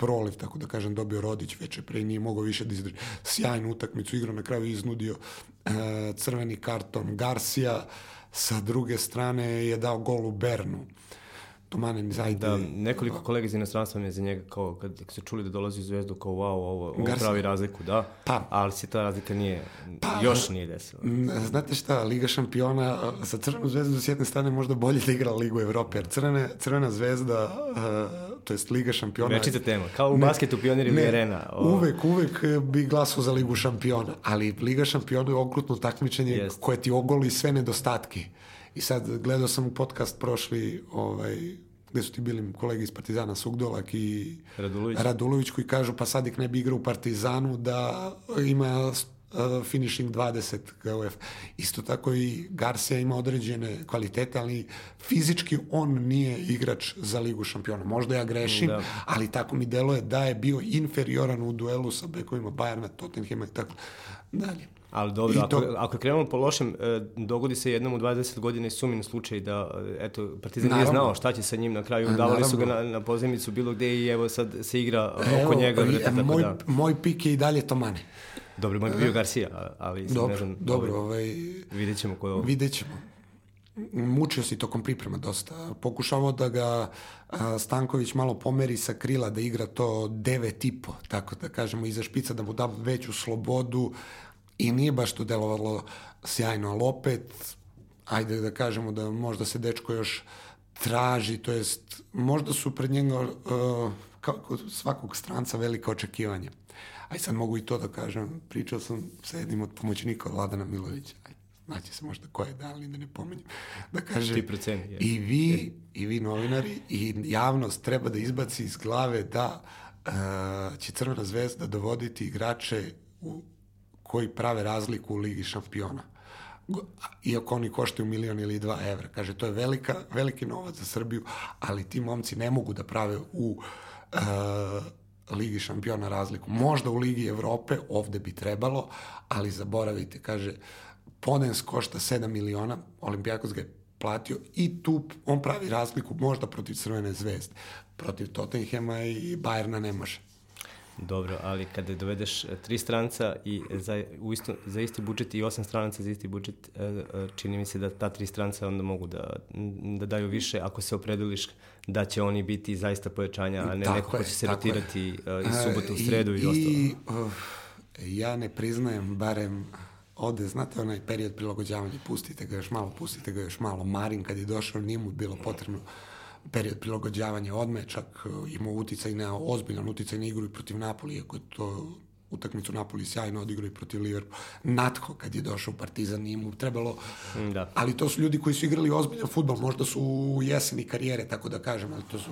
proliv, tako da kažem, dobio Rodić veče pre nije mogao više da izdrži. Sjajnu utakmicu igrao, na kraju iznudio uh, crveni karton Garcia, sa druge strane je dao gol u Bernu. Tomanin, zajde. Da, nekoliko kolega iz inostranstva mi je za njega kao, kad su čuli da dolazi u Zvezdu, kao wow, ovo, ovo pravi razliku, da. Pa. Ali se ta razlika nije, pa, još nije desila. Znate šta, Liga šampiona sa Crvenom zvezdom s jedne strane možda bolje da igra Ligu Evrope, jer Crvena, Crvena zvezda, uh, to jest Liga šampiona... Večita tema, kao u ne, basketu pionir ili arena. O... Uvek, uvek bi glasao za Ligu šampiona, ali Liga šampiona je okrutno takmičenje Jest. koje ti ogoli sve nedostatke. I sad gledao sam u podcast prošli, ovaj, gde su ti bili kolegi iz Partizana Sugdolak i Radulović, Radulović koji kažu pa Sadik ne bi igrao u Partizanu da ima uh, finishing 20 GOF. Isto tako i Garcia ima određene kvalitete, ali fizički on nije igrač za Ligu šampiona. Možda ja grešim, da. ali tako mi deluje da je bio inferioran u duelu sa bekovima Bayerna, Tottenhama i tako dalje. Ali dobro, to... ako, ako krenemo po lošem, e, dogodi se jednom u 20 godina i sumin slučaj da, e, eto, Partizan nije znao šta će sa njim na kraju, davali su ga na, na pozemicu bilo gde i evo sad se igra evo, oko njega. Tako moj, da. moj pik je i dalje Tomane. Dobro, moj bio Garcia, ali dobro, ne znam. Dobro, ovaj, vidjet ćemo ko je ovo. Vidjet ćemo. Mučio si tokom priprema dosta. Pokušavao da ga Stanković malo pomeri sa krila, da igra to devet i po, tako da kažemo, iza špica, da mu da veću slobodu, i nije baš to delovalo sjajno, ali opet, ajde da kažemo da možda se dečko još traži, to jest možda su pred njega uh, kao kod svakog stranca velika očekivanja. Aj sad mogu i to da kažem, pričao sam sa jednim od pomoćnika Vladana Milovića, aj, znaće se možda ko je da, ali da ne pomenjem, da kaže Ti proceni, je. i vi, i vi novinari, i javnost treba da izbaci iz glave da uh, će Crvena zvezda dovoditi igrače u koji prave razliku u Ligi šampiona. Iako oni koštaju milion ili dva evra. Kaže, to je velika, veliki novac za Srbiju, ali ti momci ne mogu da prave u uh, Ligi šampiona razliku. Možda u Ligi Evrope, ovde bi trebalo, ali zaboravite, kaže, Podens košta 7 miliona, Olimpijakos ga je platio i tu on pravi razliku možda protiv Crvene zvezde. Protiv Tottenhema i Bajerna ne može. Dobro, ali kada dovedeš e, tri stranca i za, u isto, za isti budžet i osam stranaca za isti budžet, e, e, čini mi se da ta tri stranca onda mogu da, da daju više ako se opredeliš da će oni biti zaista pojačanja, a ne tako neko ko će se rotirati je. iz subotu u sredu i, i ostalo. Uh, ja ne priznajem, barem ode, znate onaj period prilagođavanja, pustite ga još malo, pustite ga još malo. Marin kad je došao, nije mu bilo potrebno period prilagođavanja odme, čak e, imao uticaj na ozbiljan uticaj na igru i protiv Napoli, iako je to utakmicu Napoli sjajno odigrao i protiv Liverpoola. Natko kad je došao u Partizan nije mu trebalo, da. ali to su ljudi koji su igrali ozbiljan futbol, možda su u jeseni karijere, tako da kažem, ali to su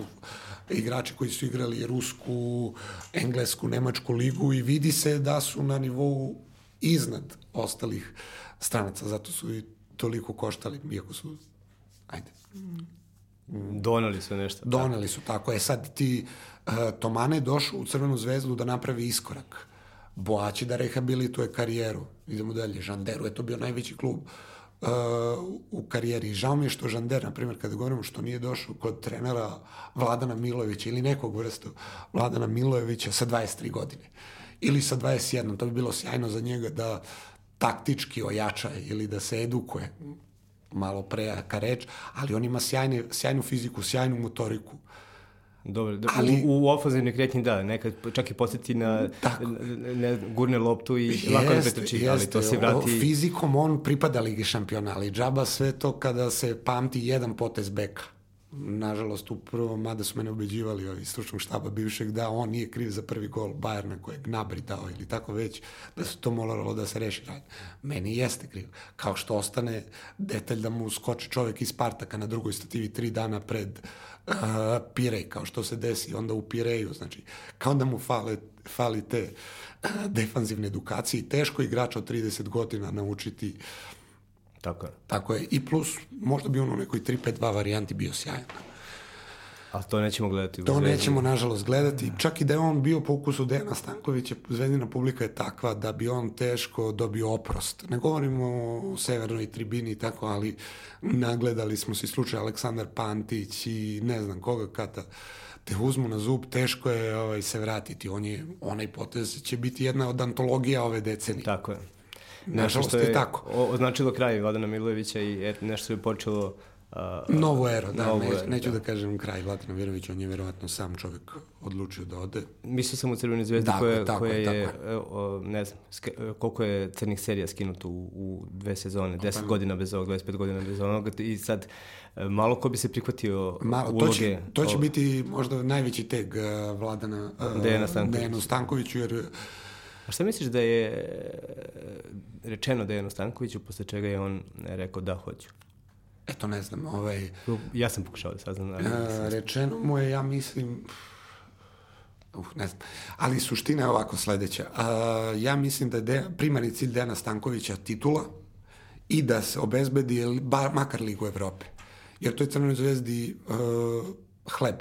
igrači koji su igrali rusku, englesku, nemačku ligu i vidi se da su na nivou iznad ostalih stranaca, zato su i toliko koštali, iako su, ajde, Donali su nešto. Donali su, tako je. Sad ti uh, Tomane je došao u Crvenu zvezdu da napravi iskorak. Boaći da rehabilituje karijeru. Idemo dalje. Žanderu je to bio najveći klub uh, u karijeri. Žao mi je što Žander, na primjer, kada govorimo što nije došao kod trenera Vladana Milojevića ili nekog vrstu Vladana Milojevića sa 23 godine. Ili sa 21. To bi bilo sjajno za njega da taktički ojača ili da se edukuje malo prejaka reč, ali on ima sjajne, sjajnu fiziku, sjajnu motoriku. Dobro, da, ali, u, u ofazivnoj kretnji da, nekad čak i posjeti na tako, ne, gurne loptu i jest, lako ne pretrči, ali to se vrati... O, fizikom on pripada Ligi šampiona, ali džaba sve to kada se pamti jedan potez beka nažalost u prvom, mada su mene ubeđivali ovi stručnog štaba bivšeg, da on nije kriv za prvi gol Bajerna kojeg Gnabry dao ili tako već, da se to moralo da se reši. Meni jeste kriv. Kao što ostane detalj da mu skoči čovjek iz Spartaka na drugoj stativi tri dana pred uh, Pirej, kao što se desi onda u Pireju. Znači, kao da mu fale, fali te uh, defanzivne edukacije teško igrača od 30 godina naučiti uh, Tako je. Tako je. I plus, možda bi on u nekoj 3-5-2 varijanti bio sjajan. A to nećemo gledati. To nećemo, nažalost, gledati. Čak i da je on bio po ukusu Dejana Stankovića, zvezdina publika je takva da bi on teško dobio oprost. Ne govorimo o severnoj tribini i tako, ali nagledali smo se slučaj Aleksandar Pantić i ne znam koga kata te uzmu na zub, teško je ovaj, se vratiti. On je, onaj potez će biti jedna od antologija ove decenije. Tako je. Nešto što je, je tako. označilo kraj Vladana Milojevića i et, nešto je počelo Novu eru, da, novu ne, neću da. da kažem kraj Vlatana Virović, on je verovatno sam čovek odlučio da ode. Mislio sam u Crvenoj zvezdi tako, koja, tako, koja je, tako. je, o, ne znam, koliko je crnih serija skinuto u, u dve sezone, 10 pa, godina bez ovog, 25 godina bez ovog, i sad e, malo ko bi se prihvatio malo, uloge. To će, to će o, biti možda najveći teg uh, Vladana uh, Dejana Stanković. Dejana Stankoviću, jer A šta misliš da je rečeno Dejanu Stankoviću, posle čega je on rekao da hoću? Eto, ne znam, ovaj... Ja sam pokušao da saznam. Ali... Uh, rečeno mu je, ja mislim... Uh, ne znam. Ali suština je ovako sledeća. Uh, ja mislim da je de, primarni cilj Dejana Stankovića titula i da se obezbedi bar, makar Ligu Evrope. Jer to je Crvenoj zvezdi uh, hleb.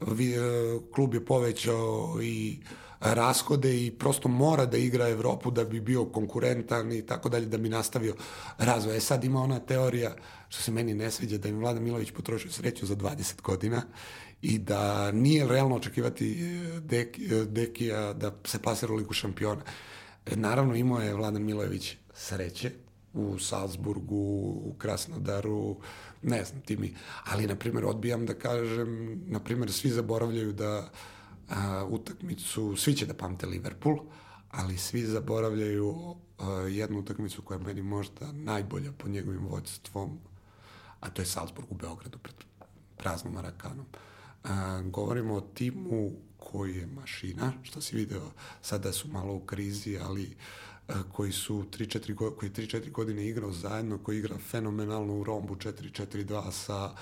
Vi, uh, klub je povećao i rashode i prosto mora da igra Evropu da bi bio konkurentan i tako dalje, da bi nastavio razvoj. E sad ima ona teorija, što se meni ne sviđa, da im Vlada Milović potrošio sreću za 20 godina i da nije realno očekivati Deki, Dekija da se plasira u ligu šampiona. E, naravno imao je Vladan Milović sreće u Salzburgu, u Krasnodaru, ne znam ti mi, ali na primjer odbijam da kažem, na primjer svi zaboravljaju da a, utakmicu, svi će da pamte Liverpool, ali svi zaboravljaju a, jednu utakmicu koja je meni možda najbolja po njegovim vođstvom, a to je Salzburg u Beogradu pred praznom Marakanom. A, govorimo o timu koji je mašina, što si video, sada su malo u krizi, ali a, koji su 3-4 koji 3-4 godine igrao zajedno, koji igra fenomenalno u Rombu 4-4-2 sa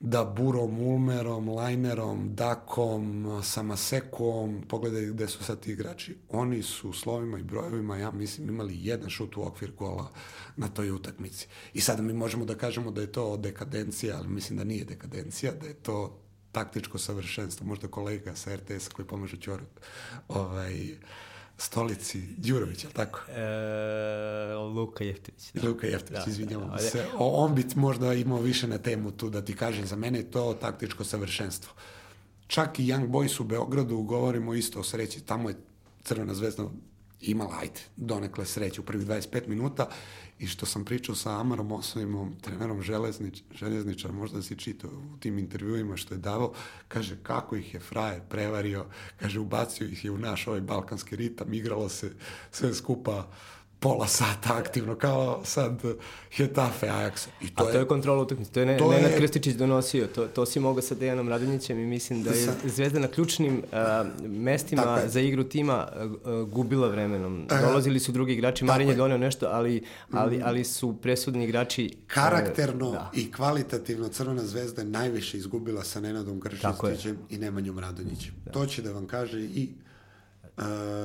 da Burom, Ulmerom, Lajnerom, Dakom, Samasekom, pogledaj gde su sad ti igrači. Oni su slovima i brojevima, ja mislim, imali jedan šut u okvir gola na toj utakmici. I sada mi možemo da kažemo da je to dekadencija, ali mislim da nije dekadencija, da je to taktičko savršenstvo. Možda kolega sa RTS-a koji pomaže Ćoru, ovaj, stolici Đurović, je li tako? E, Luka Jeftović. Da. Luka Jeftović, da, izvinjavam da, se. O, on bi možda imao više na temu tu da ti kažem, za mene je to taktičko savršenstvo. Čak i Young Boys u Beogradu govorimo isto o sreći, tamo je Crvena zvezda imala, ajde, donekle sreće u prvih 25 minuta i što sam pričao sa Amarom Osovimom, trenerom železnič, željezničara, možda si čitao u tim intervjuima što je davao, kaže kako ih je frajer prevario, kaže ubacio ih je u naš ovaj balkanski ritam, igralo se sve skupa pola sata aktivno, kao sad Hetafe Ajax. I to A to je, je kontrola utakmice, to je, ne, to Nenad je... Krstičić donosio, to, to si mogao sa Dejanom Radonjićem i mislim da je Zvezda na ključnim uh, mestima za igru tima uh, gubila vremenom. E, Dolazili su drugi igrači, Marin je donio nešto, ali, ali, mm. ali su presudni igrači... Karakterno uh, da. i kvalitativno Crvena zvezda je najviše izgubila sa Nenadom Krstićem i Nemanjom Radonjićem. Da. To će da vam kaže i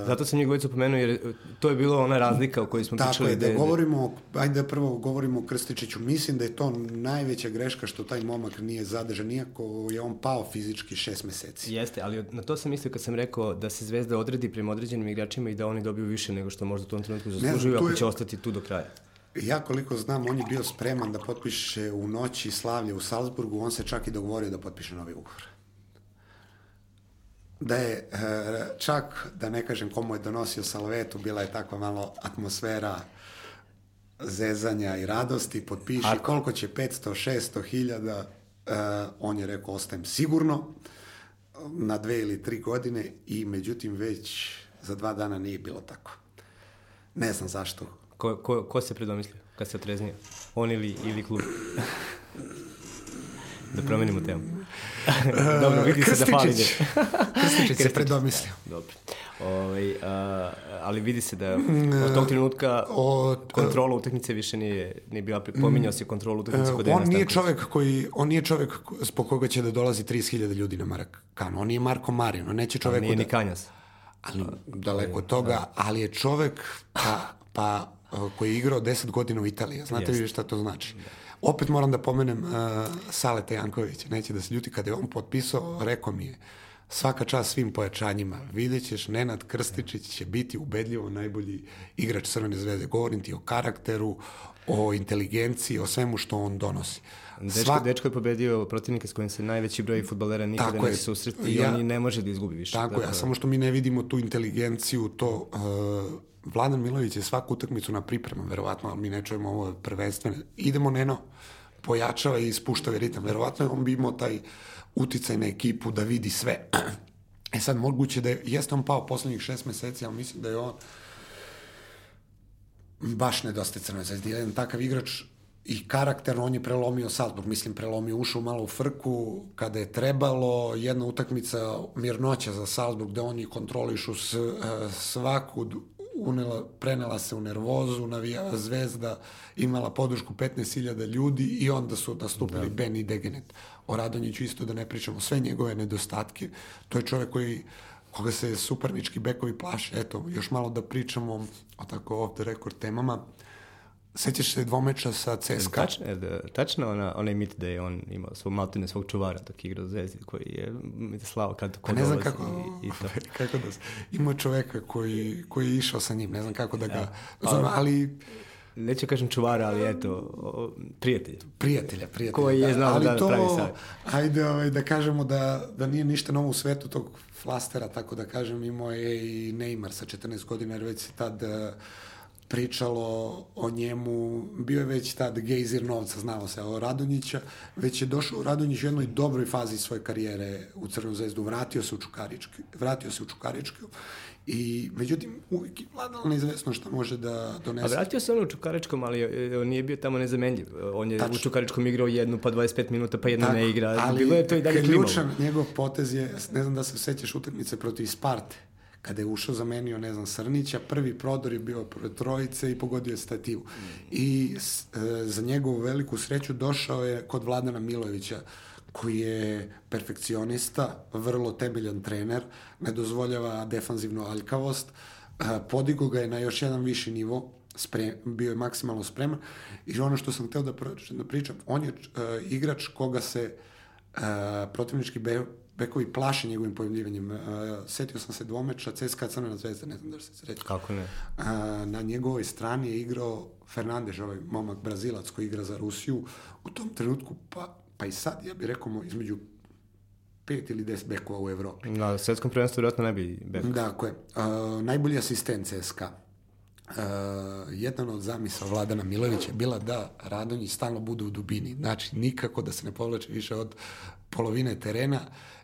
Zato sam njih dvojicu pomenuo, jer to je bilo ona razlika o kojoj smo pričali. Tako je, da govorimo, ajde da prvo govorimo o Krstičiću. Mislim da je to najveća greška što taj momak nije zadržan, iako je on pao fizički šest meseci. Jeste, ali na to sam mislio kad sam rekao da se Zvezda odredi prema određenim igračima i da oni dobiju više nego što možda u tom trenutku zaslužuju, ako je... će ostati tu do kraja. Ja koliko znam, on je bio spreman da potpiše u noći slavlje u Salzburgu, on se čak i dogovorio da potpiše novi ugovor da je e, čak, da ne kažem komu je donosio salvetu, bila je takva malo atmosfera zezanja i radosti, potpiši Ako... koliko će 500, 600 hiljada, uh, on je rekao ostajem sigurno na dve ili tri godine i međutim već za dva dana nije bilo tako. Ne znam zašto. Ko, ko, ko se predomislio kad se otreznio? On ili, ili klub? da promenimo temu. Dobro, vidi se da fali. Krstičić se predomislio. Dobro. Ovaj, a, ali vidi se da od tog trenutka od, kontrola utakmice više nije, nije bila, pominjao se kontrolu utakmice kod On nije čovek koji, on nije čovek zbog koga će da dolazi 30.000 ljudi na Marakanu. On nije Marko Marin, on neće čovek... Nije da, ni Kanjas. Ali, daleko od toga, da. ali je čovek pa, pa koji je igrao 10 godina u Italiji. Znate vi šta to znači? Da Opet moram da pomenem uh, Saleta Jankovića, neće da se ljuti, kada je on potpisao, rekao mi je, svaka čast svim pojačanjima, vidjet ćeš, Nenad Krstičić će biti ubedljivo najbolji igrač Crvene zvezde. Govorim ti o karakteru, o inteligenciji, o svemu što on donosi. Dečko, Svak... dečko je pobedio protivnike s kojim se najveći broj futbalera nikada tako ne susreti i ja, on i ne može da izgubi više. Tako dakle... je, samo što mi ne vidimo tu inteligenciju, to... Uh, Vladan Milović je svaku utakmicu na priprema, verovatno, ali mi ne čujemo ovo prvenstvene. Idemo, Neno, pojačava i spuštava ritam. Verovatno on bi imao taj uticaj na ekipu da vidi sve. E sad, moguće da je, jeste on pao poslednjih šest meseci, ali mislim da je on baš nedostaje Crnoj zvezdi. Jedan takav igrač i karakterno on je prelomio Salzburg, mislim prelomio, ušao malo u frku kada je trebalo, jedna utakmica mirnoća za Salzburg gde oni kontrolišu s, e, svaku unela, prenela se u nervozu, navijala zvezda, imala podršku 15.000 ljudi i onda su nastupili da. Ben i Degenet. O Radonjiću isto da ne pričamo sve njegove nedostatke. To je čovek koji koga se supernički bekovi plaše. Eto, još malo da pričamo o tako off the record temama. Sećaš se dvomeča sa CSKA? Tačno, da, tačno ona, onaj mit da je on imao svog maltene svog čuvara dok igra u Zvezdi, koji je slao kad ko ne znam kako, i, i to. kako da, ima čoveka koji, koji je išao sa njim, ne znam kako da ga, ja, pa, zove, ali neću kažem čuvara, ali eto, prijatelj. Prijatelja, prijatelja. Koji je znao da, da to, pravi sad. Ajde ovaj, da kažemo da, da nije ništa novo u svetu tog flastera, tako da kažem, imao je i Neymar sa 14 godina, jer već se tad uh, pričalo o njemu, bio je već tad gejzir novca, znalo se o Radonjića, već je došao Radonjić u jednoj dobroj fazi svoje karijere u Crnu zvezdu, vratio se u Čukarički, vratio se u Čukarički i međutim uvijek je vladalo neizvesno šta može da donese. A vratio se on u Čukaričkom, ali on nije bio tamo nezamenljiv. On je Tačno. u Čukaričkom igrao jednu pa 25 minuta pa jednu Tako, ne igra. Ali Bilo je to i dalje klimalo. Ključan njegov potez je, ne znam da se sećaš utakmice protiv Sparte kada je ušao zamenio, ne znam, Srnića, prvi prodor je bio pored trojice i pogodio je stativu. Mm. I e, za njegovu veliku sreću došao je kod Vladana Milovića, koji je perfekcionista, vrlo temeljan trener, ne dozvoljava defanzivnu aljkavost, e, podigo ga je na još jedan viši nivo, sprem, bio je maksimalno spreman i ono što sam hteo da, da pričam, on je uh, igrač koga se uh, protivnički be, bekovi plaše njegovim pojavljivanjem. Uh, setio sam se dvomeča CSKA Crvena zvezda, ne znam da se sreći. Kako ne? Uh, na njegovoj strani je igrao Fernandez, ovaj momak Brazilac koji igra za Rusiju. U tom trenutku, pa, pa i sad, ja bih rekao, između pet ili deset bekova u Evropi. Na svetskom prvenstvu vjerojatno ne bi bek. Dakle, uh, najbolji asistent CSKA. Uh, jedan od zamisa Vladana Milovića je bila da Radonjić stalno bude u dubini. Znači, nikako da se ne povlače više od polovine terena.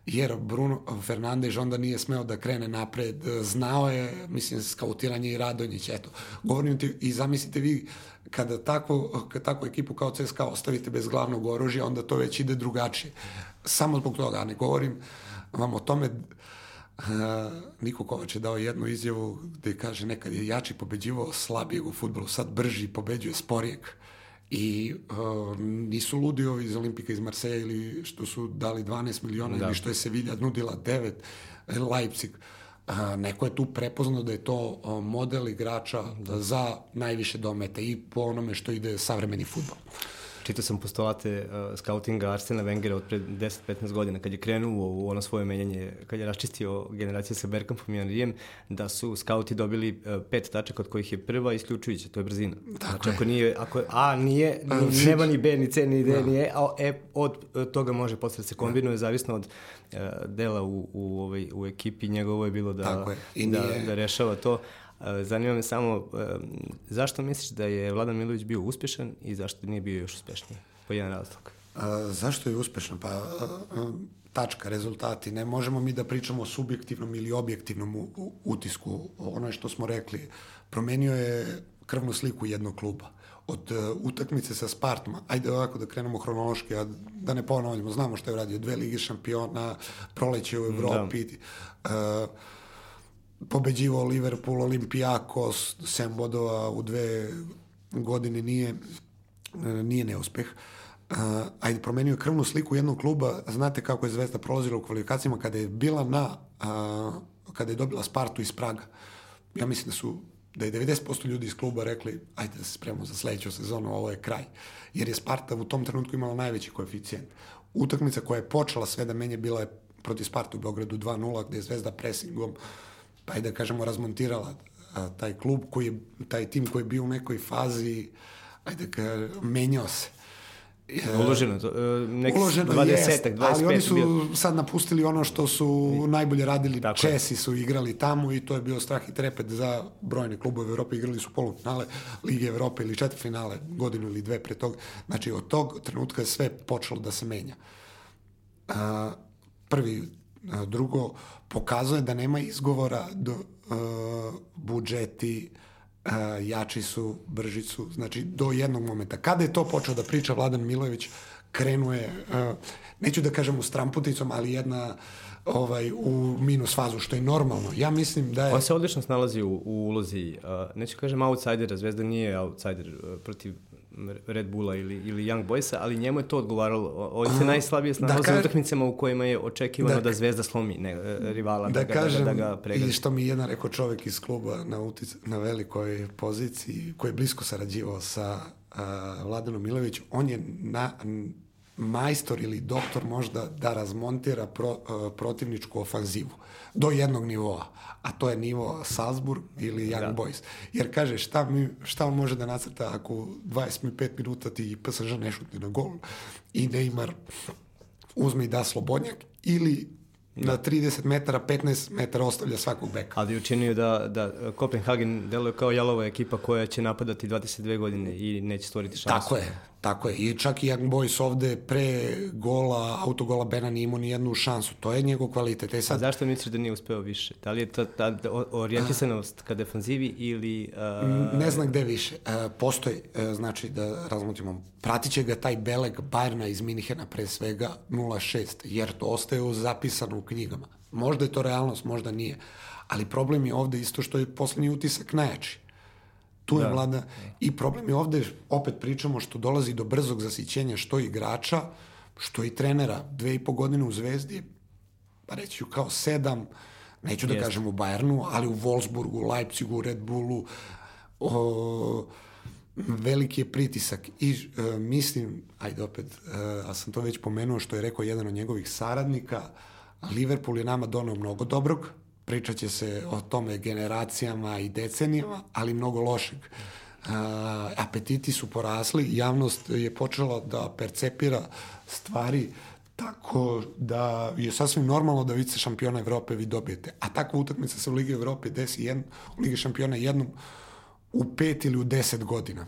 Jer Bruno Fernandez onda nije smeo da krene napred, znao je, mislim, skautiranje i Radonjić, eto. Govorim ti, i zamislite vi, kada takvu, kada takvu ekipu kao CSKA ostavite bez glavnog oružja, onda to već ide drugačije. Samo zbog toga, ne govorim vam o tome, Niko Kovač je dao jednu izjavu gde kaže nekad je jači pobeđivao slabijeg u futbolu, sad brži pobeđuje sporijeg. Uh, I uh, nisu ludi ovi iz Olimpika iz Marseja ili što su dali 12 miliona da. ili što je Sevilla nudila 9, Leipzig. Uh, neko je tu prepoznao da je to uh, model igrača da. za najviše domete i po onome što ide savremeni futbol čitao sam postulate uh, scoutinga Arsena Wengera od pre 10-15 godina, kad je krenuo u ono svoje menjanje, kad je raščistio generacije sa Bergkampom i Anrijem, da su skauti dobili uh, pet tačaka od kojih je prva isključujuća, to je brzina. Tako znači, je. ako nije, ako A nije, ni, nema ni B, ni C, ni D, da. ni E, a E od toga može posle da se kombinuje, da. zavisno od uh, dela u, u, ovaj, u ekipi, njegovo je bilo da, je. I da, nije... da rešava to. Zanima me samo, zašto misliš da je Vladan Milović bio uspešan i zašto nije bio još uspešniji? Po jedan razlog. A, zašto je uspešan? Pa, tačka, rezultati. Ne možemo mi da pričamo o subjektivnom ili objektivnom utisku. Ono što smo rekli. Promenio je krvnu sliku jednog kluba. Od uh, utakmice sa Spartom, ajde ovako da krenemo hronološki, a da ne ponavljamo, znamo što je uradio, dve lige šampiona, proleće u da. Evropi, da. uh, pobeđivao Liverpool, Olimpijakos, 7 bodova u dve godine nije, nije neuspeh. Uh, ajde, promenio je krvnu sliku jednog kluba, znate kako je Zvezda prolazila u kvalifikacijama kada je bila na, uh, kada je dobila Spartu iz Praga. Ja mislim da su da je 90% ljudi iz kluba rekli ajde da se spremamo za sledeću sezonu, ovo je kraj. Jer je Sparta u tom trenutku imala najveći koeficijent. Utakmica koja je počela sve da menje bila je protiv Sparta u Beogradu 2-0, gde je Zvezda presingom uh, pa je da kažemo razmontirala a, taj klub koji je, taj tim koji je bio u nekoj fazi ajde ka, menjao se Uloženo, to, neki Uloženo 20 jest, 25 ali oni su bio. sad napustili ono što su najbolje radili. Tako je. Česi su igrali tamo i to je bio strah i trepet za brojne klubove u Evropi. Igrali su polufinale Lige Evrope ili četvrtfinale godinu ili dve pre toga. Znači, od tog trenutka je sve počelo da se menja. A, prvi, drugo, pokazuje da nema izgovora do a, budžeti, a, jači su, brži su, znači do jednog momenta. Kada je to počeo da priča Vladan Milojević, krenuo je, a, neću da kažem u stramputicom, ali jedna ovaj, u minus fazu, što je normalno. Ja mislim da je... On se odlično snalazi u, u ulozi, uh, neću kažem outsidera, Zvezda nije outsider uh, protiv Red Bulla ili, ili Young Boysa, ali njemu je to odgovaralo. On se najslabije snalazi da u utakmicama u kojima je očekivano da, da Zvezda slomi ne, e, rivala, da, da, ga, kažem, da, da ga pregazi. I što mi je jedan rekao čovek iz kluba na, utic, na velikoj poziciji, koji je blisko sarađivao sa uh, Vladanom Milović, on je na, majstor ili doktor možda da razmontira pro, uh, protivničku ofanzivu do jednog nivoa, a to je nivo Salzburg ili Young da. Boys. Jer kaže šta, mi, šta on može da nacrta ako 25 minuta ti PSG ne šutne na gol i Neymar uzme i da slobodnjak ili na 30 metara, 15 metara ostavlja svakog beka. Ali učinio da, da Kopenhagen deluje kao jalova ekipa koja će napadati 22 godine i neće stvoriti šansu. Tako je, tako je. I čak i Young Boys ovde pre gola, autogola Bena nije imao ni jednu šansu. To je njegov kvalitet. E sad... A zašto misliš da nije uspeo više? Da li je to ta orijentisanost ka defanzivi ili... Uh... Ne znam gde više. Uh, postoji, uh, znači da razmotimo, pratit će ga taj Beleg Bajerna iz Minihena pre svega 0-6, jer to ostaje zapisano u knjigama. Možda je to realnost, možda nije. Ali problem je ovde isto što je poslednji utisak najjači. Tu je da. vlada. I problem je ovde, opet pričamo, što dolazi do brzog zasićenja što igrača, što i trenera. Dve i po godine u Zvezdi, pa reći ću kao sedam, neću da Jest. kažem u Bayernu, ali u Wolfsburgu, Leipzigu, Red Bullu, o, veliki je pritisak i e, mislim, ajde opet, e, a sam to već pomenuo što je rekao jedan od njegovih saradnika, Liverpool je nama donao mnogo dobrog, pričat će se o tome generacijama i decenijama, ali mnogo lošeg. Uh, apetiti su porasli, javnost je počela da percepira stvari tako da je sasvim normalno da vice šampiona Evrope vi dobijete. A takva utakmica se u Ligi Evrope desi jedn, u Ligi šampiona jednom u pet ili u deset godina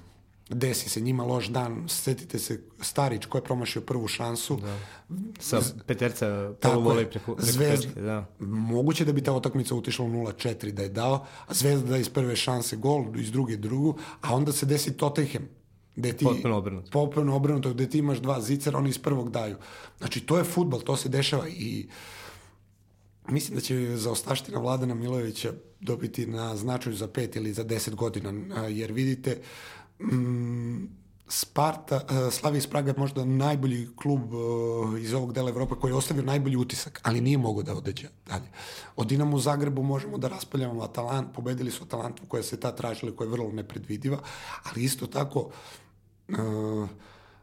desi se njima loš dan, setite se Starić ko je promašio prvu šansu. Da. Sa peterca prvo vole preko, preko Zvezda, pečke, da. Moguće da bi ta utakmica utišla u 0-4 da je dao, a Zvezda da iz prve šanse gol, iz druge drugu, a onda se desi Tottenham gde ti, potpuno obrnuto. Potpuno obrnuto, gde ti imaš dva zicera, oni iz prvog daju. Znači, to je futbal, to se dešava i mislim da će za ostaština Vladana Milojevića dobiti na značaju za pet ili za deset godina, jer vidite, uh, mm, Sparta, uh, Slavija iz Praga je možda najbolji klub uh, iz ovog dela Evrope koji je ostavio najbolji utisak, ali nije mogao da odeđe dalje. Od Dinamo u Zagrebu možemo da raspaljamo Atalant, pobedili su Atalantu koja se ta tražila, koja je vrlo nepredvidiva, ali isto tako uh,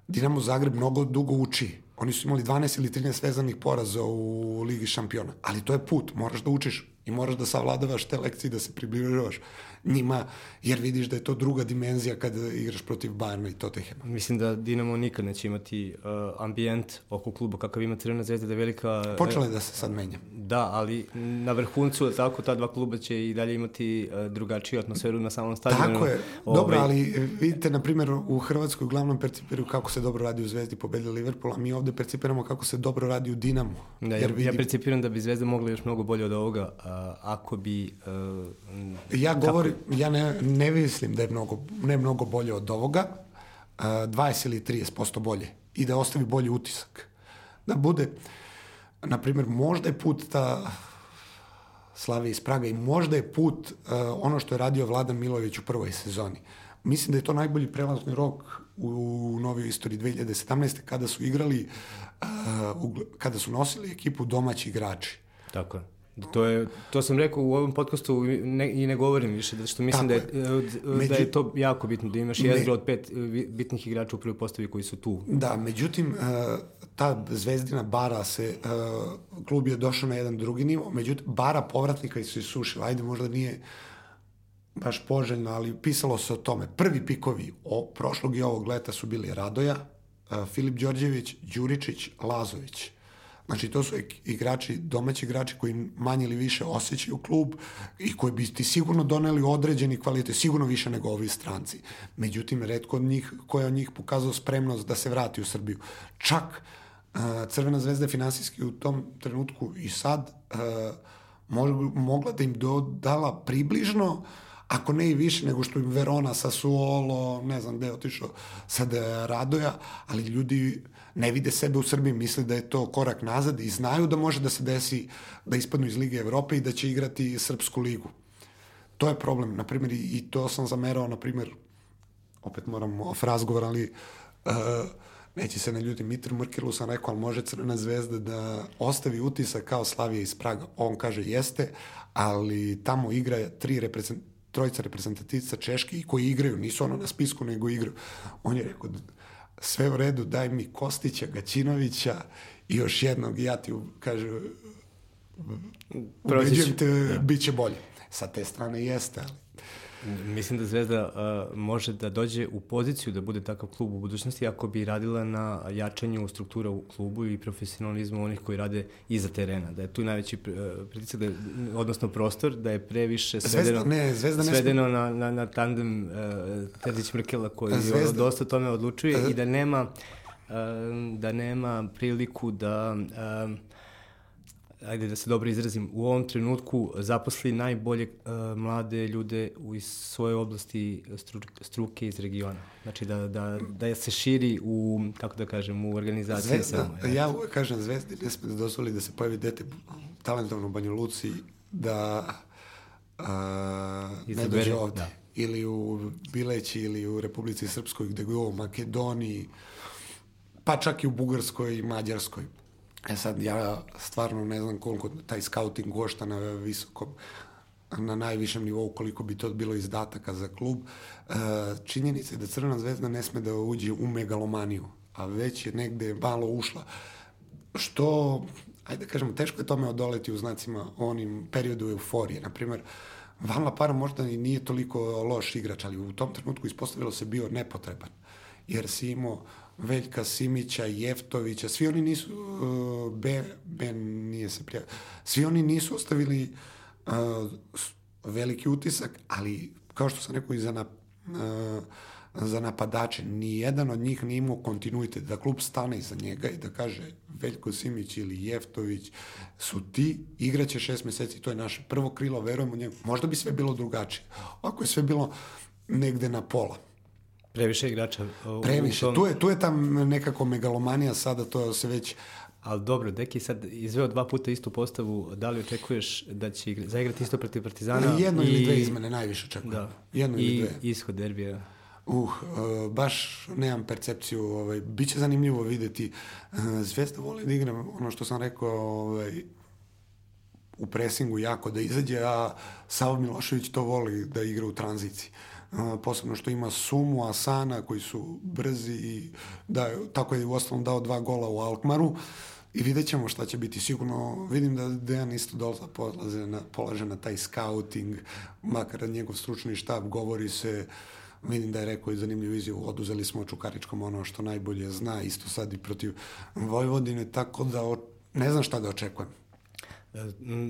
Dinamo Zagreb mnogo dugo uči. Oni su imali 12 ili 13 vezanih poraza u Ligi šampiona, ali to je put, moraš da učiš i moraš da savladavaš te lekcije, da se približavaš njima, jer vidiš da je to druga dimenzija kada igraš protiv Bayerna i Tottenhema. Mislim da Dinamo nikad neće imati uh, ambijent oko kluba kakav ima Crvena zvezda, da je velika... Uh, Počela je da se sad menja. Da, ali na vrhuncu, tako, ta dva kluba će i dalje imati uh, drugačiju atmosferu na samom stadionu. Tako je, Ove... dobro, ali vidite, na primjer, u Hrvatskoj uglavnom percipiraju kako se dobro radi u Zvezdi, pobedili Liverpool, a mi ovde percipiramo kako se dobro radi u Dinamo. Da, jer ja, vidim... ja percipiram da bi Zvezda mogla još mnogo bolje od ovoga, uh, ako bi... Uh, ja govorim, ja ne, ne mislim da je mnogo, ne mnogo bolje od ovoga, uh, 20 ili 30% bolje i da ostavi bolji utisak. Da bude, na primjer, možda je put ta Slavi iz Praga i možda je put uh, ono što je radio Vladan Milović u prvoj sezoni. Mislim da je to najbolji prelazni rok u, u novoj istoriji 2017. kada su igrali, uh, u, kada su nosili ekipu domaći igrači. Tako je. To, je, to sam rekao u ovom podcastu ne, i ne govorim više, zato što mislim da je, je, da je to jako bitno, da imaš jezgro od pet bitnih igrača u prvoj postavi koji su tu. Da, međutim, ta zvezdina bara se, klub je došao na jedan drugi nivo, međutim, bara povratnika se sušila, ajde možda nije baš poželjno, ali pisalo se o tome. Prvi pikovi o prošlog i ovog leta su bili Radoja, Filip Đorđević, Đuričić, Lazović. Znači, to su igrači, domaći igrači koji manje ili više osjećaju klub i koji bi ti sigurno doneli određeni kvalitet, sigurno više nego ovi stranci. Međutim, redko od njih, koja je od njih pokazao spremnost da se vrati u Srbiju. Čak uh, Crvena zvezda je finansijski u tom trenutku i sad uh, mogla da im dodala približno ako ne i više nego što im Verona, Sassuolo, ne znam gde je otišao sad Radoja, ali ljudi ne vide sebe u Srbiji, misle da je to korak nazad i znaju da može da se desi da ispadnu iz Lige Evrope i da će igrati Srpsku ligu. To je problem, na primjer, i to sam zamerao, na primjer, opet moram off razgovor, ali uh, neće se na ljudi, Mitr Mrkilu sam rekao, ali može Crvena zvezda da ostavi utisak kao Slavija iz Praga. On kaže jeste, ali tamo igra tri reprezent, trojica reprezentativca Češke i koji igraju, nisu ono na spisku, nego igraju. On je rekao, sve u redu, daj mi Kostića, Gaćinovića i još jednog, ja ti, kaže, ubeđujem te, ja. bit će bolje. Sa te strane jeste, ali Mislim da Zvezda uh, može da dođe u poziciju da bude takav klub u budućnosti ako bi radila na jačanju struktura u klubu i profesionalizmu onih koji rade iza terena. Da je tu najveći uh, pritisak, da je, odnosno prostor, da je previše svedeno, Zvezda, ne, Zvezda ne svedeno na, na, na tandem uh, Terzić-Mrkela koji Zvezda. dosta tome odlučuje uh, i da nema, uh, da nema priliku da uh, ajde da se dobro izrazim, u ovom trenutku zaposli najbolje uh, mlade ljude u svoje oblasti stru, struke iz regiona. Znači da, da, da se širi u, kako da kažem, u organizaciji Zvezda, samo. Ja, ja uvek kažem Zvezdi ne sme da dozvoli da se pojavi dete talentovno u Banja Luci da uh, ne dođe ovde. Da. Ili u Bileći, ili u Republici Srpskoj, gde je u Makedoniji, pa čak i u Bugarskoj i Mađarskoj E sad, ja stvarno ne znam koliko taj scouting košta na visokom, na najvišem nivou, koliko bi to bilo izdataka za klub. E, činjenica je da Crvena zvezda ne sme da uđe u megalomaniju, a već je negde malo ušla. Što, ajde da kažemo, teško je tome odoleti u znacima onim periodu euforije. Naprimer, Van La Para možda i nije toliko loš igrač, ali u tom trenutku ispostavilo se bio nepotreban. Jer si imao Veljka Simića, Jeftovića, svi oni nisu, uh, ben, ben nije se prijavio, svi oni nisu ostavili uh, veliki utisak, ali kao što sam rekao i za, na, uh, za napadače, ni jedan od njih nije imao kontinuitet, da klub stane iza njega i da kaže Veljko Simić ili Jeftović su ti, igraće šest meseci, to je naše prvo krilo, verujemo njegu. Možda bi sve bilo drugačije. Ako je sve bilo negde na pola. Previše igrača. U, Previše. U tom... tu, je, tu je tam nekako megalomanija sada, to se već... Ali dobro, Deki sad izveo dva puta istu postavu, da li očekuješ da će igra, zaigrati isto protiv Partizana? Jedno i... ili dve izmene najviše očekujem. Da. Jedno I ili dve. I ishod derbija. Uh, uh, baš nemam percepciju, ovaj, bit će zanimljivo videti. Uh, Zvezda voli da igra, ono što sam rekao, ovaj, u presingu jako da izađe, a Savo Milošević to voli da igra u tranziciji. Uh, posebno što ima Sumu, Asana koji su brzi i da, tako je u osnovom dao dva gola u Alkmaru i vidjet ćemo šta će biti. Sigurno vidim da Dejan isto dosta polaze na, polaže na taj scouting, makar njegov stručni štab govori se vidim da je rekao i zanimljivu izjavu, oduzeli smo Čukaričkom ono što najbolje zna, isto sad i protiv Vojvodine, tako da o, ne znam šta da očekujem.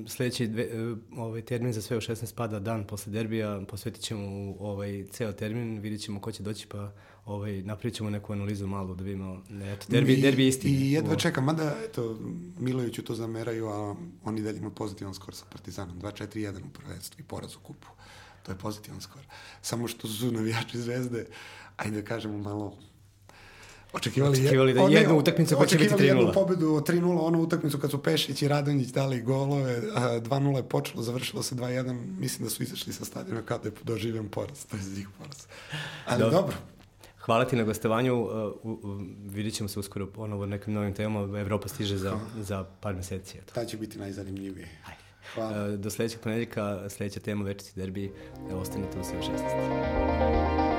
Sledeći dve, e, ovaj termin za sve u 16 pada dan posle derbija, posvetit ćemo ovaj ceo termin, vidjet ćemo ko će doći pa ovaj, napravit ćemo neku analizu malo da vidimo, eto, derbi, derbi je isti. I jedva čekam, mada, eto, Miloviću to zameraju, a oni dalje ima pozitivan skor sa Partizanom, 2-4-1 u prvenstvu i poraz u kupu. To je pozitivan skor. Samo što su navijači zvezde, ajde da kažemo malo Očekivali, očekivali da jednu utakmicu koja će biti 3-0. Očekivali jednu pobedu od 3-0, onu utakmicu kad su Pešić i Radonjić dali golove, 2-0 je počelo, završilo se 2-1, mislim da su izašli sa stadiona kada je doživljen poraz, to je zih poraz. Ali dobro. dobro. Hvala ti na gostovanju, uh, uh, vidit ćemo se uskoro ponovo nekim novim temama, Evropa stiže za, za par meseci. Eto. Ta će biti najzanimljivije. Hajde. Hvala. Uh, do sledećeg ponedjeljka, sledeća tema Večiti derbi, ostanite u sve 16.